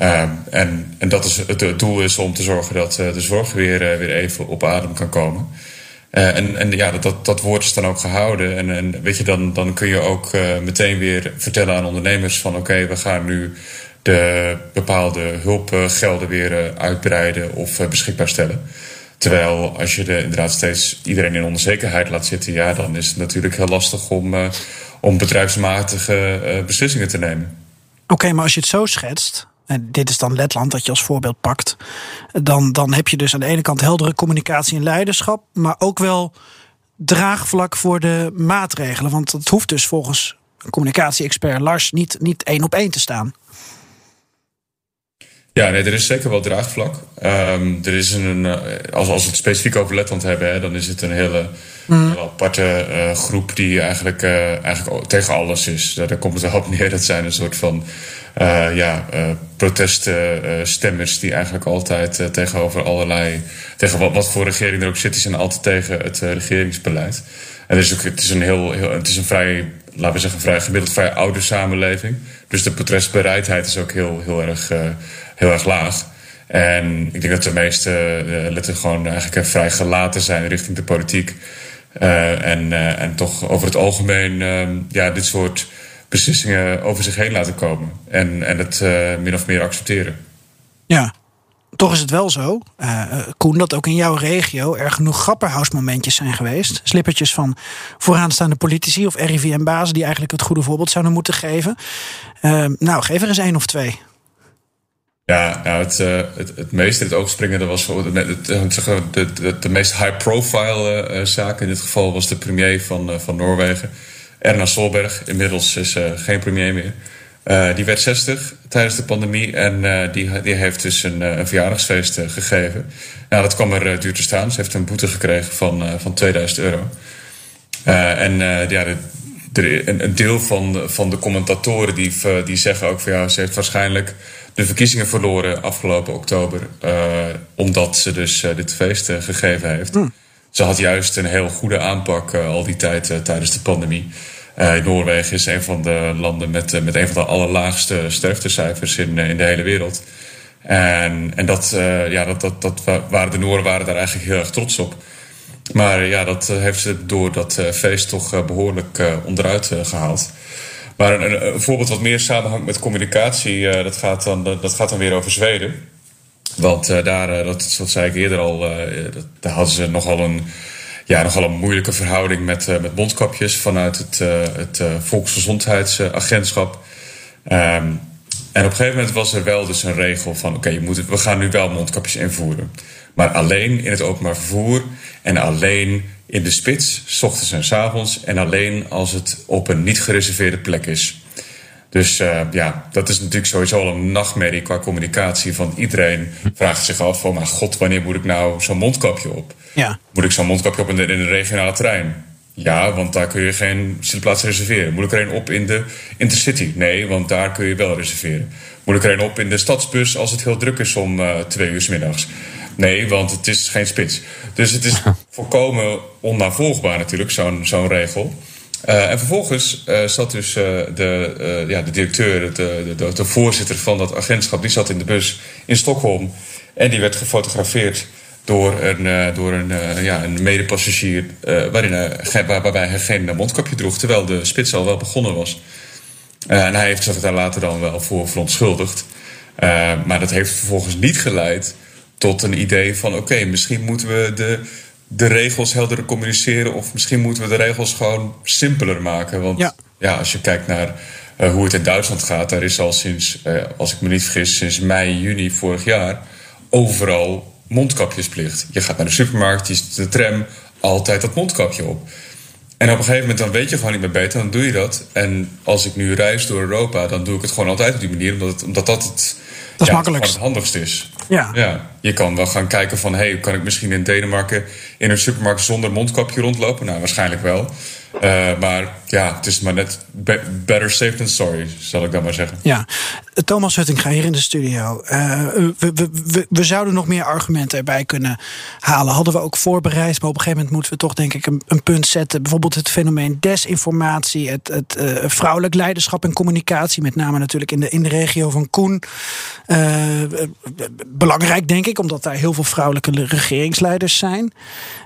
Um, en, en dat is het, het doel is om te zorgen dat de zorg weer, weer even op adem kan komen. Uh, en, en ja, dat, dat woord is dan ook gehouden. En, en weet je, dan, dan kun je ook uh, meteen weer vertellen aan ondernemers van oké, we gaan nu de bepaalde hulpgelden weer uh, uitbreiden of beschikbaar stellen. Terwijl als je de, inderdaad steeds iedereen in onzekerheid laat zitten, ja, dan is het natuurlijk heel lastig om, om bedrijfsmatige beslissingen te nemen. Oké, maar als je het zo schetst, en dit is dan Letland dat je als voorbeeld pakt, dan, dan heb je dus aan de ene kant heldere communicatie en leiderschap, maar ook wel draagvlak voor de maatregelen. Want het hoeft dus volgens communicatie-expert Lars niet, niet één op één te staan. Ja, nee, er is zeker wel draagvlak. Um, er is een, eh, als, als we het specifiek over Letland hebben, hè, dan is het een hele, mm. aparte uh, groep die eigenlijk, uh, eigenlijk tegen alles is. Daar, daar komt het wel op neer. Dat zijn een soort van uh, ja, uh, proteststemmers die eigenlijk altijd uh, tegenover allerlei, tegen wat, wat voor regering er ook zit, die zijn altijd tegen het regeringsbeleid. En ook, het is een heel, heel, het is een vrij, laten we zeggen, vrij gemiddeld vrij oude samenleving. Dus de protestbereidheid is ook heel, heel erg, heel erg laag. En ik denk dat de meeste uh, letten gewoon eigenlijk vrij gelaten zijn richting de politiek. En, en toch over het algemeen uh, ja, dit soort beslissingen over zich heen laten komen. En, en het min of meer accepteren. Ja, toch is het wel zo, Koen, dat ook in jouw regio er genoeg grapperhausmomentjes zijn geweest. Slippertjes van vooraanstaande politici of RIVM-bazen die eigenlijk het goede voorbeeld zouden moeten geven. nou, geef er eens één of twee. Ja, nou, het, uh, het, het meest in het oog springende was de, de, de, de, meest high-profile uh, zaak. In dit geval was de premier van, uh, van Noorwegen, Erna Solberg. Inmiddels is geen premier meer. die werd 60 tijdens de pandemie en die, die heeft dus een, een verjaardagsfeest gegeven. Nou, dat kwam er duur te staan. Ze heeft een boete gekregen van, van 2000 euro. en ja, de, een, een, deel van, van de commentatoren die, die zeggen ook van ja, ze heeft waarschijnlijk de verkiezingen verloren afgelopen oktober. Omdat ze dus dit feest gegeven heeft. Mm. Ze had juist een heel goede aanpak al die tijd tijdens de pandemie. Noorwegen is een van de landen met, met een van de allerlaagste sterftecijfers in, in de hele wereld. En, en dat, ja, dat, dat, dat waren de Nooren waren daar eigenlijk heel erg trots op. Maar ja, dat heeft ze door dat feest toch behoorlijk onderuit gehaald. Maar een, een, voorbeeld wat meer samenhangt met communicatie, dat, gaat dan, dat gaat dan weer over Zweden. Want uh, daar, uh, dat, zei ik eerder al, dat, daar hadden ze nogal een, ja, nogal een moeilijke verhouding met, met mondkapjes vanuit het, het Volksgezondheidsagentschap. Um, en op een gegeven moment was er wel dus een regel van: oké, okay, we gaan nu wel mondkapjes invoeren. Maar alleen in het openbaar vervoer en alleen in de spits, s ochtends en s avonds. En alleen als het op een niet gereserveerde plek is. Dus uh, ja, dat is natuurlijk sowieso al een nachtmerrie qua communicatie. Van iedereen vraagt zich af: van, maar god, wanneer moet ik nou zo'n mondkapje op? Ja. Moet ik zo'n mondkapje op in de, in de regionale trein? Ja, want daar kun je geen zitplaats reserveren. Moet ik er een op in de intercity? Nee, want daar kun je wel reserveren. Moet ik er een op in de stadsbus als het heel druk is om uh, twee uur s middags? Nee, want het is geen spits. Dus het is volkomen onnavolgbaar natuurlijk, zo'n zo'n regel. Uh, en vervolgens uh, zat dus uh, de, ja, de directeur, de, de, de, voorzitter van dat agentschap, die zat in de bus in Stockholm. En die werd gefotografeerd door een, door een, ja, een medepassagier waarin, waar, waarbij hij geen mondkapje droeg, terwijl de spits al wel begonnen was. en hij heeft zich daar later dan wel voor verontschuldigd. maar dat heeft vervolgens niet geleid tot een idee van: oké, misschien moeten we de, de regels helder communiceren. Of misschien moeten we de regels gewoon simpeler maken. Want ja, ja als je kijkt naar uh, hoe het in Duitsland gaat, daar is al sinds, uh, als ik me niet vergis, sinds mei, juni vorig jaar overal mondkapjesplicht. Je gaat naar de supermarkt, je zit de tram, altijd dat mondkapje op. En op een gegeven moment dan weet je gewoon niet meer beter, dan doe je dat. En als ik nu reis door Europa, dan doe ik het gewoon altijd op die manier, omdat, het, omdat dat het, dat ja, het handigst is. Ja. ja. Je kan wel gaan kijken van... hey, kan ik misschien in Denemarken in een supermarkt zonder mondkapje rondlopen? Nou, waarschijnlijk wel. Uh, maar ja, het is maar net better safe than sorry, zal ik dan maar zeggen. Ja, Thomas Huttinga hier in de studio. Uh, we, we, we, we, zouden nog meer argumenten erbij kunnen halen. Hadden we ook voorbereid, maar op een gegeven moment moeten we toch denk ik een, een punt zetten. Bijvoorbeeld het fenomeen desinformatie, het, het uh, vrouwelijk leiderschap en communicatie. Met name natuurlijk in de, in de regio van Koen. belangrijk denk ik, omdat daar heel veel vrouwelijke regeringsleiders zijn.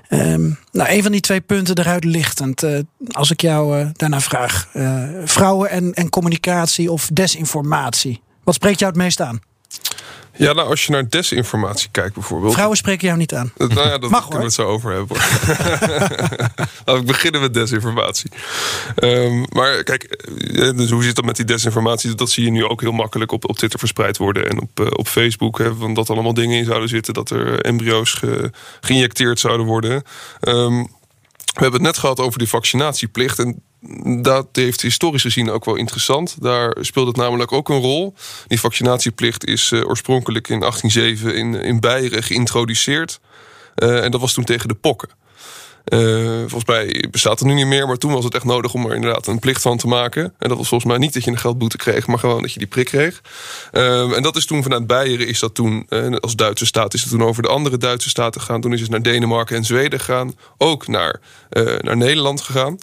Um, nou, een van die twee punten eruit lichtend. Uh, als ik jou uh, daarna vraag. Uh, vrouwen en, en communicatie of desinformatie. Wat spreekt jou het meest aan? Ja, nou, als je naar desinformatie kijkt bijvoorbeeld. Vrouwen spreken jou niet aan. Nou ja, dat kunnen we het zo over hebben. Laten we beginnen met desinformatie. Um, maar kijk, eh, dus hoe zit dat met die desinformatie? Dat zie je nu ook heel makkelijk op, op Twitter verspreid worden en op, uh, op Facebook. Hè, van dat allemaal dingen in zouden zitten, dat er embryo's ge, geïnjecteerd zouden worden. Um, we hebben het net gehad over die vaccinatieplicht. En dat heeft historisch gezien ook wel interessant. Daar speelt het namelijk ook een rol. Die vaccinatieplicht is uh, oorspronkelijk in 1807 in, in Beieren geïntroduceerd. Uh, en dat was toen tegen de pokken. Uh, volgens mij bestaat het nu niet meer, maar toen was het echt nodig om er inderdaad een plicht van te maken. En dat was volgens mij niet dat je een geldboete kreeg, maar gewoon dat je die prik kreeg. Uh, en dat is toen vanuit Beieren, is dat toen, uh, als Duitse staat, is het toen over de andere Duitse staten gegaan. Toen is het naar Denemarken en Zweden gegaan, ook naar, naar Nederland gegaan.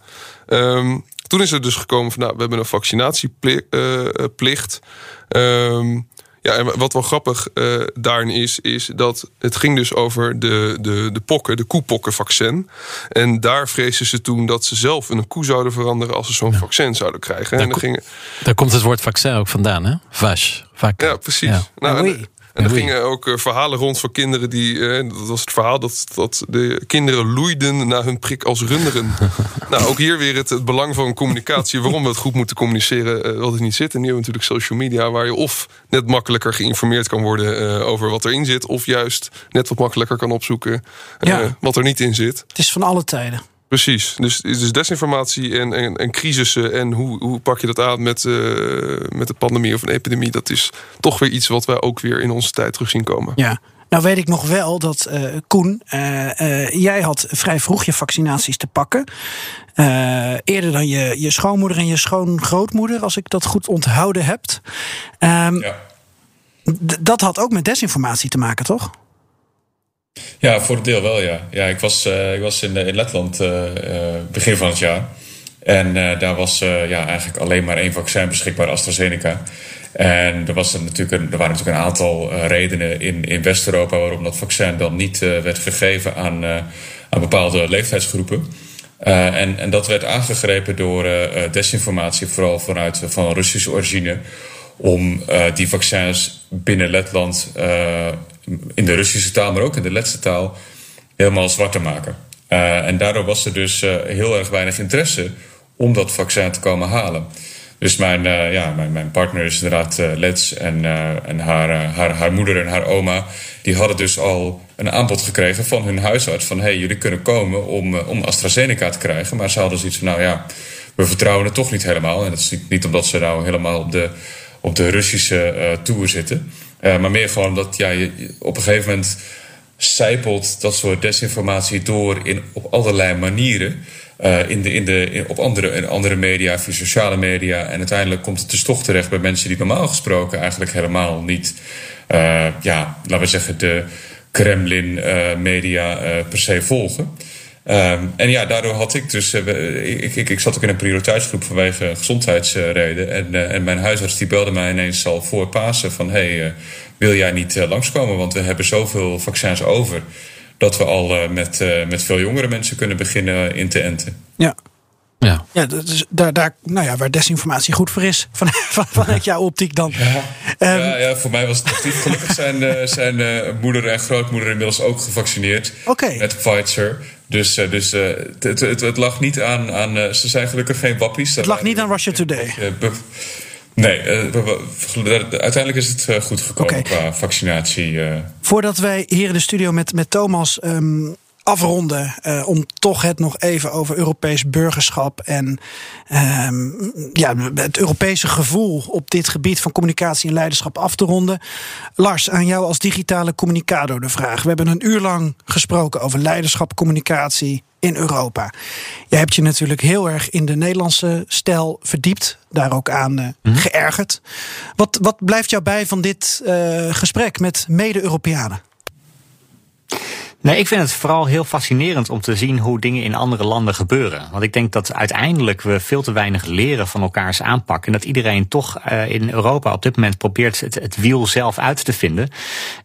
Um, toen is er dus gekomen van, nou, we hebben een vaccinatieplicht. Um, Ja, en wat wel grappig uh, daarin is, is dat het ging dus over de, de, de pokken, de koepokkenvaccin. En daar vreesden ze toen dat ze zelf een koe zouden veranderen als ze zo'n vaccin zouden krijgen. Daar, en dan gingen... daar komt het woord vaccin ook vandaan, hè? Vache. Ja, precies. Ja. Nou, en, en er gingen ook uh, verhalen rond van kinderen die. Uh, dat was het verhaal dat, dat de kinderen loeiden na hun prik als runderen. nou, ook hier weer het, het, belang van communicatie. Waarom we het goed moeten communiceren, uh, wat het niet zit. En nu hebben we natuurlijk social media, waar je of net makkelijker geïnformeerd kan worden over wat erin zit. Of juist net wat makkelijker kan opzoeken ja. wat er niet in zit. Het is van alle tijden. Precies. Dus, dus desinformatie en, en, en crisissen en hoe, hoe pak je dat aan met, uh, met de pandemie of een epidemie, dat is toch weer iets wat wij ook weer in onze tijd terug zien komen. Ja. Nou weet ik nog wel dat uh, Koen, uh, jij had vrij vroeg je vaccinaties te pakken. eerder dan je, je schoonmoeder en je schoongrootmoeder, als ik dat goed onthouden heb. Um, ja. Dat had ook met desinformatie te maken, toch? Ja, voor het deel wel, ja. ja ik, was, uh, ik was in, in Letland uh, begin van het jaar. En daar was ja, eigenlijk alleen maar één vaccin beschikbaar, AstraZeneca. En er, was er, natuurlijk een, er waren natuurlijk een aantal redenen in, in West-Europa waarom dat vaccin dan niet werd gegeven aan, aan bepaalde leeftijdsgroepen. en, en dat werd aangegrepen door desinformatie, vooral vanuit van Russische origine om die vaccins binnen Letland in de Russische taal, maar ook in de Letse taal, helemaal zwart te maken. Uh, en daardoor was er dus uh, heel erg weinig interesse om dat vaccin te komen halen. Dus mijn, uh, ja, mijn, mijn, partner is inderdaad Lets en, en haar, haar, haar moeder en haar oma... die hadden dus al een aanbod gekregen van hun huisarts... van hey, jullie kunnen komen om, om AstraZeneca te krijgen. Maar ze hadden zoiets van, nou ja, we vertrouwen het toch niet helemaal. En dat is niet, niet omdat ze nou helemaal op de, op de Russische tour zitten... Uh, maar meer gewoon dat ja, je, op een gegeven moment zijpelt dat soort desinformatie door in, op allerlei manieren. Uh, in de, in de, op andere, in andere media, via sociale media. En uiteindelijk komt het dus toch terecht bij mensen die normaal gesproken eigenlijk helemaal niet, uh, ja, laten we zeggen, de Kremlin-media per se volgen. Um, en ja, daardoor had ik dus. Uh, ik, ik, ik zat ook in een prioriteitsgroep vanwege gezondheidsreden. En, uh, en mijn huisarts die belde mij ineens al voor Pasen van: hey, uh, wil jij niet langskomen? Want we hebben zoveel vaccins over. Dat we al met, met veel jongere mensen kunnen beginnen in te enten. Ja. Ja, ja dus daar, daar, nou ja, waar desinformatie goed voor is, van, van, vanuit jouw optiek dan. Ja, um, ja, ja, voor mij was het positief. Gelukkig zijn, zijn moeder en grootmoeder inmiddels ook gevaccineerd okay. met Pfizer. Dus, uh, dus uh, het, het, het, lag niet aan. aan uh, ze zijn gelukkig geen wappies. Het lag niet aan Russia Today. Nee, uiteindelijk is het goed gekomen okay. qua vaccinatie. Voordat wij hier in de studio met, met Thomas um, afronden. Uh, om toch het nog even over Europees burgerschap en uh, ja, het Europese gevoel op dit gebied van communicatie en leiderschap af te ronden. Lars, aan jou als digitale communicator de vraag. We hebben een uur lang gesproken over leiderschap, communicatie in Europa. Jij hebt je natuurlijk heel erg in de Nederlandse stijl verdiept, daar ook aan uh, mm. geërgerd. Wat, wat blijft jou bij van dit uh, gesprek met mede-Europeanen? Nee, ik vind het vooral heel fascinerend om te zien hoe dingen in andere landen gebeuren. Want ik denk dat uiteindelijk we veel te weinig leren van elkaars aanpak. En dat iedereen toch uh, in Europa op dit moment probeert het, wiel zelf uit te vinden.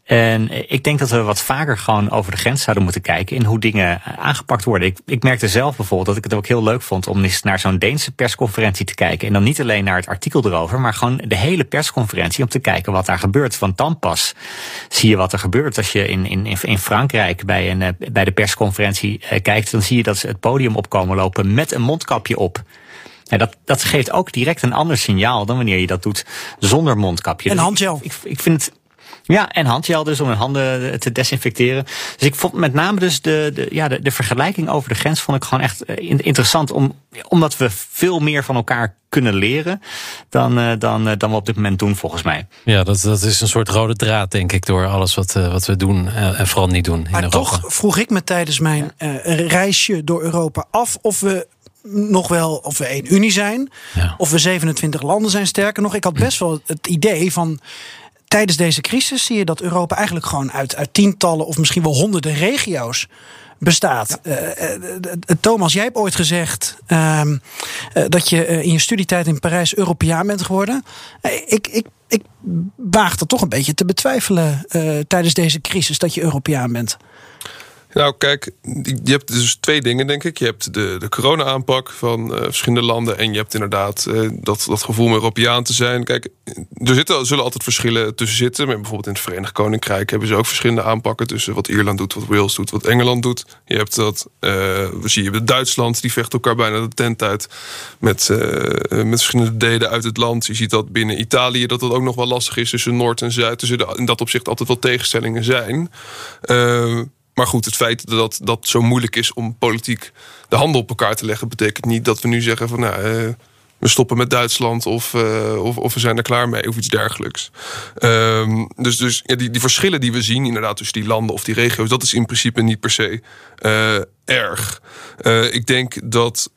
En ik denk dat we wat vaker gewoon over de grens zouden moeten kijken in hoe dingen aangepakt worden. Ik, ik merkte zelf bijvoorbeeld dat ik het ook heel leuk vond om eens naar zo'n Deense persconferentie te kijken. En dan niet alleen naar het artikel erover, maar gewoon de hele persconferentie om te kijken wat daar gebeurt. Want dan pas zie je wat er gebeurt als je in, in, in Frankrijk bij, een, eh, bij de persconferentie eh, kijkt, dan zie je dat ze het podium opkomen lopen met een mondkapje op. Ja, dat, dat geeft ook direct een ander signaal dan wanneer je dat doet zonder mondkapje. En dus handgel. Ik, ik, vind het. Ja, en handgel dus om hun handen te desinfecteren. Dus ik vond met name dus de, de, ja, de, de vergelijking over de grens vond ik gewoon echt eh, interessant. Om, omdat we veel meer van elkaar kunnen leren dan, uh, dan, dan we op dit moment doen, volgens mij. Ja, dat, dat is een soort rode draad, denk ik, door alles wat, wat we doen en vooral niet doen. Maar in toch vroeg ik me tijdens mijn reisje door Europa af of we nog wel of we één Unie zijn, ja. of we 27 landen zijn. Sterker nog, ik had best wel het idee van tijdens deze crisis zie je dat Europa eigenlijk gewoon uit, uit tientallen of misschien wel honderden regio's bestaat. Ja. Uh, uh, Thomas, jij hebt ooit gezegd uh, dat je in je studietijd in Parijs Europeaan bent geworden. ik, ik ik waag dat toch een beetje te betwijfelen tijdens deze crisis dat je Europeaan bent. Nou, kijk, je hebt dus twee dingen, denk ik. Je hebt de, de corona-aanpak van uh, verschillende landen. En je hebt inderdaad uh, dat, dat gevoel om Europeaan te zijn. Kijk, er zitten, zullen altijd verschillen tussen zitten. Maar bijvoorbeeld in het Verenigd Koninkrijk hebben ze ook verschillende aanpakken. Tussen wat Ierland doet, wat Wales doet, wat Engeland doet. Je hebt dat, uh, we zien je Duitsland, die vecht elkaar bijna de tent uit. Met, met verschillende delen uit het land. Je ziet dat binnen Italië dat dat ook nog wel lastig is tussen Noord en Zuid. Dus in dat opzicht altijd wel tegenstellingen zijn. Maar goed, het feit dat dat zo moeilijk is om politiek de handen op elkaar te leggen, betekent niet dat we nu zeggen van nou, uh, we stoppen met Duitsland of, uh, of, of, we zijn er klaar mee of iets dergelijks. Um, dus dus ja, die, die verschillen die we zien, inderdaad, tussen die landen of die regio's, dat is in principe niet per se uh, erg. ik denk dat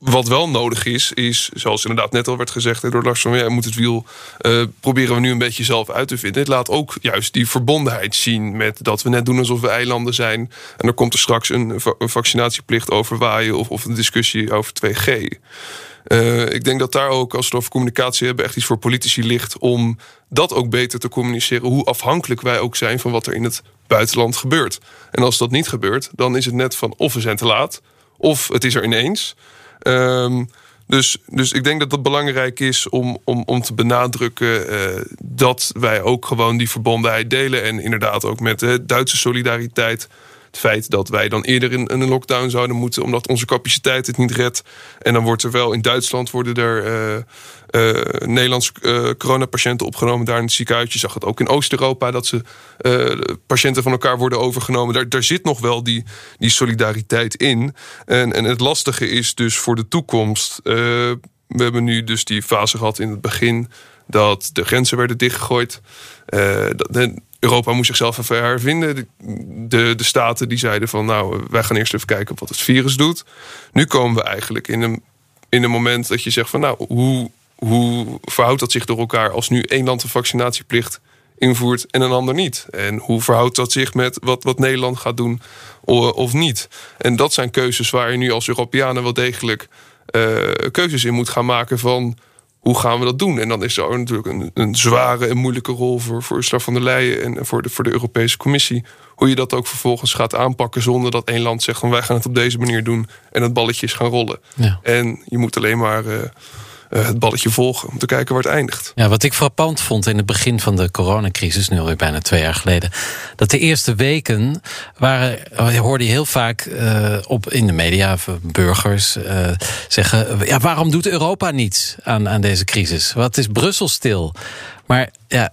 wat wel nodig is, is, zoals inderdaad net al werd gezegd door Lars van ja, moet het wiel uh, proberen we nu een beetje zelf uit te vinden. Het laat ook juist die verbondenheid zien met dat we net doen alsof we eilanden zijn. En er komt er straks een, vaccinatieplicht over waaien of, of een discussie over 2G. Uh, eh, ik denk dat daar ook, als we het over communicatie hebben, echt iets voor politici ligt om dat ook beter te communiceren. Hoe afhankelijk wij ook zijn van wat er in het buitenland gebeurt. En als dat niet gebeurt, dan is het net van of we zijn te laat, of het is er ineens. Um, dus, dus ik denk dat het belangrijk is om, om, om te benadrukken uh, dat wij ook gewoon die verbondenheid delen. En inderdaad ook met de Duitse solidariteit het feit dat wij dan eerder in, een lockdown zouden moeten, omdat onze capaciteit het niet redt. En dan wordt er wel in Duitsland worden er uh, uh, Nederlandse uh, coronapatiënten opgenomen daar in het ziekenhuis. Je zag het ook in Oost-Europa dat ze patiënten van elkaar worden overgenomen. Daar, daar zit nog wel die, die solidariteit in. En, en het lastige is dus voor de toekomst. we hebben nu dus die fase gehad in het begin dat de grenzen werden dichtgegooid. Europa moest zichzelf even hervinden. De, de, staten die zeiden van nou, wij gaan eerst even kijken wat het virus doet. Nu komen we eigenlijk in een, in een moment dat je zegt van nou, hoe, hoe verhoudt dat zich door elkaar als nu één land een vaccinatieplicht invoert en een ander niet? En hoe verhoudt dat zich met wat, wat Nederland gaat doen of niet? En dat zijn keuzes waar je nu als Europeanen wel degelijk uh, keuzes in moet gaan maken van hoe gaan we dat doen? En dan is er natuurlijk een, een zware en moeilijke rol voor, voor Ursula van der Leyen en voor de, voor de Europese Commissie. Hoe je dat ook vervolgens gaat aanpakken zonder dat één land zegt van wij gaan het op deze manier doen en het balletje is gaan rollen. Ja. En je moet alleen maar. Uh, uh, het balletje volgen om te kijken waar het eindigt. Ja, wat ik frappant vond in het begin van de coronacrisis, nu alweer bijna twee jaar geleden, dat de eerste weken waren, eh, hoorde je heel vaak uh, op in de media burgers zeggen: ja, waarom doet Europa niets aan, aan deze crisis? Wat is Brussel stil? Maar ja,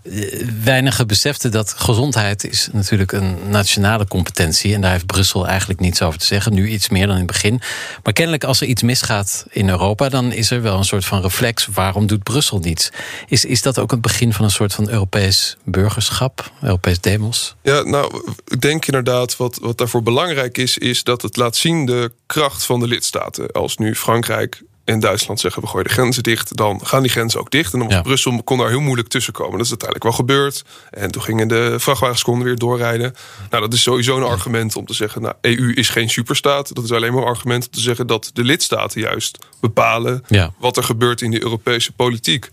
weinigen beseften dat gezondheid is natuurlijk een nationale competentie. En daar heeft Brussel eigenlijk niets over te zeggen. Nu iets meer dan in het begin. Maar kennelijk als er iets misgaat in Europa, dan is er wel een soort van reflex. Waarom doet Brussel niets? Is, is dat ook het begin van een soort van Europees burgerschap? Europees demos? Ja, nou, ik denk inderdaad wat, wat daarvoor belangrijk is, is dat het laat zien de kracht van de lidstaten. Als nu Frankrijk in Duitsland zeggen we gooien de grenzen dicht, dan gaan die grenzen ook dicht. En dan Brussel kon daar heel moeilijk tussen komen. Dat is uiteindelijk wel gebeurd. En toen gingen de vrachtwagens konden weer doorrijden. Nou, dat is sowieso een argument om te zeggen, nou, EU is geen superstaat. Dat is alleen maar een argument om te zeggen dat de lidstaten juist bepalen wat er gebeurt in de Europese politiek.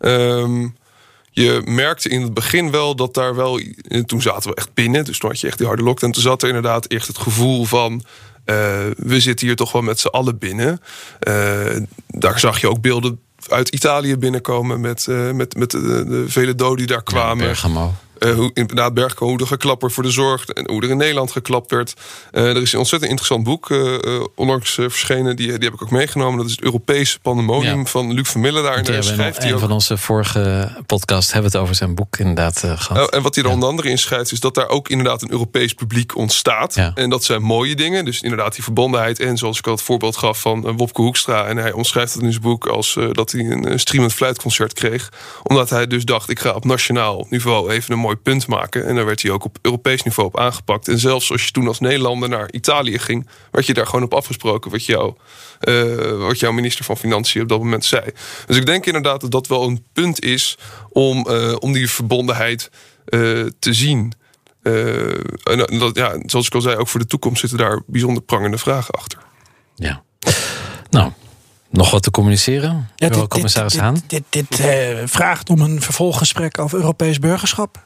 Ehm, je merkte in het begin wel dat daar wel. Toen zaten we echt binnen, dus toen had je echt die harde lockdown. Toen zat er inderdaad echt het gevoel van. Uh, we zitten hier toch wel met z'n allen binnen. Uh, daar zag je ook beelden uit Italië binnenkomen met, uh, met, met de, de, vele doden die daar kwamen. Ja, uh, hoe inderdaad Bergko, hoe er geklapt wordt voor de zorg en hoe er in Nederland geklapt werd. Uh, er is een ontzettend interessant boek uh, onlangs verschenen, die, die heb ik ook meegenomen. Dat is het Europese pandemonium van Luc Vermille. Daar in schrijft hij Een van onze vorige podcast hebben we het over zijn boek inderdaad gehad. en wat hij er onder andere in schrijft, is dat daar ook inderdaad een Europees publiek ontstaat. En dat zijn mooie dingen. Dus inderdaad die verbondenheid. En zoals ik al het voorbeeld gaf van Wopke Hoekstra. En hij omschrijft het in zijn boek als dat hij een streamend fluitconcert kreeg. Omdat hij dus dacht, ik ga op nationaal niveau even een mooi punt maken. En daar werd hij ook op Europees niveau op aangepakt. En zelfs als je toen als Nederlander naar Italië ging, werd je daar gewoon op afgesproken wat, jou, uh, wat jouw minister van Financiën op dat moment zei. Dus ik denk inderdaad dat dat wel een punt is om, uh, om die verbondenheid uh, te zien. en dat, ja, zoals ik al zei, ook voor de toekomst zitten daar bijzonder prangende vragen achter. Ja. Nou, Nog wat te communiceren, ja, dit, commissaris dit, Haan? Dit, dit, dit uh, vraagt om een vervolggesprek over Europees burgerschap.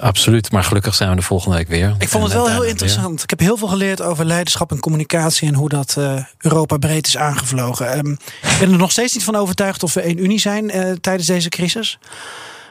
Absoluut, maar gelukkig zijn we de volgende week weer. Ik vond het wel heel interessant. Weer. Ik heb heel veel geleerd over leiderschap en communicatie en hoe dat uh, Europa breed is aangevlogen. Um, ik ben er nog steeds niet van overtuigd of we één unie zijn uh, tijdens deze crisis.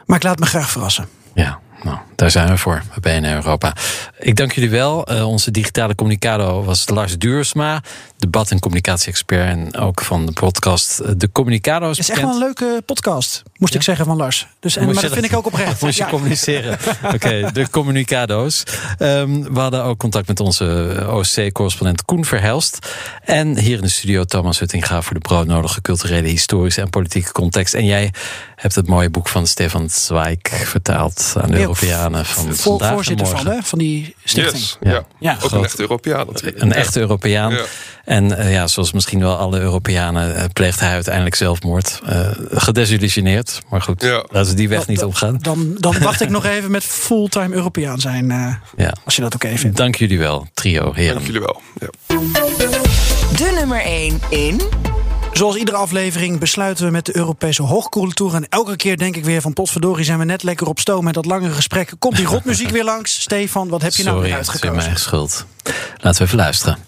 Maar ik laat me graag verrassen. Ja, nou, daar zijn we voor bij BNR Europa. Ik dank jullie wel. Uh, onze digitale communicado was Lars Duursma, debat- en communicatie-expert en ook van de podcast eh, De Communicado's. Het is echt wel een leuke podcast, moest ja? ik zeggen van Lars. Dus, en, maar dat vind ik ook oprecht. Moest je ja. communiceren. Oké, okay, De Communicado's. Um, we hadden ook contact met onze OSC-correspondent Koen Verhelst. En hier in de studio Thomas Huttinga voor de broodnodige culturele, historische en politieke context. En jij hebt het mooie boek van Stefan Zweig vertaald aan de Europeanen van Voor, vandaag voorzitter van, hè, van die stichting. Yes, ja. ja. Ook een echte Europeaan natuurlijk. Een echte Europeaan. Ja. En uh, ja, zoals misschien wel alle Europeanen uh, pleegt hij uiteindelijk zelfmoord. Uh, gedesillusioneerd. Maar goed, ja. laten we die weg niet opgaan. Dan, dan wacht ik nog even met fulltime Europeaan zijn. ja. Als je dat oké okay vindt. Dank jullie wel, trio heren. Dank jullie wel. Ja. De nummer 1 in... Zoals iedere aflevering besluiten we met de Europese hoogcultuur. En elke keer denk ik weer van potverdorie zijn we net lekker op stoom met dat lange gesprek. Komt die rotmuziek weer langs? Stefan, wat heb je Sorry, nou weer uitgekozen? Sorry, het is mijn schuld. Laten we even luisteren.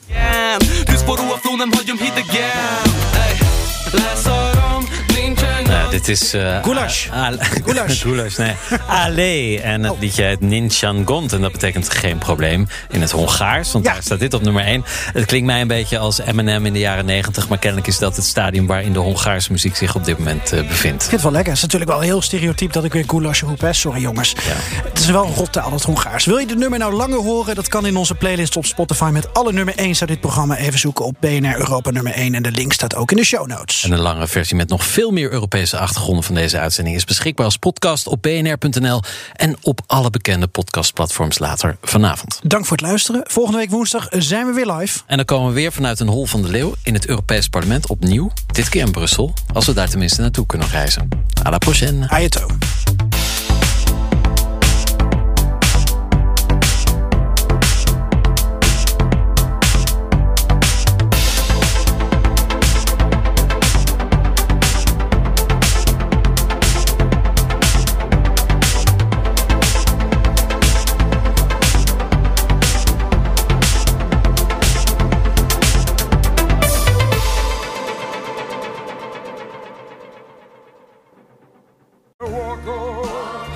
Ja, dit is... Uh, Goulash. Goulash. Goulash, nee. Ale. En het oh. liedje heet Ninchangont. En dat betekent geen probleem in het Hongaars. Want ja. daar staat dit op nummer 1. Het klinkt mij een beetje als Eminem in de jaren 90. Maar kennelijk is dat het stadium waarin de Hongaarse muziek zich op dit moment uh, bevindt. Ik vind het wel lekker. Het is natuurlijk wel heel stereotyp dat ik weer Goulash roep. Hè? Sorry jongens. Ja. Het is wel rottaal, het Hongaars. Wil je dit nummer nou langer horen? Dat kan in onze playlist op Spotify met alle nummer 1 uit dit programma. Even zoeken op BNR Europa nummer 1. En de link staat ook in de show notes. En een lange versie met nog veel meer Europese achtergronden van deze uitzending is beschikbaar als podcast op bnr.nl en op alle bekende podcastplatforms later vanavond. Dank voor het luisteren. Volgende week woensdag zijn we weer live. En dan komen we weer vanuit een hol van de leeuw in het Europees Parlement opnieuw. Dit keer in Brussel, als we daar tenminste naartoe kunnen reizen. À la prochaine. Ayato.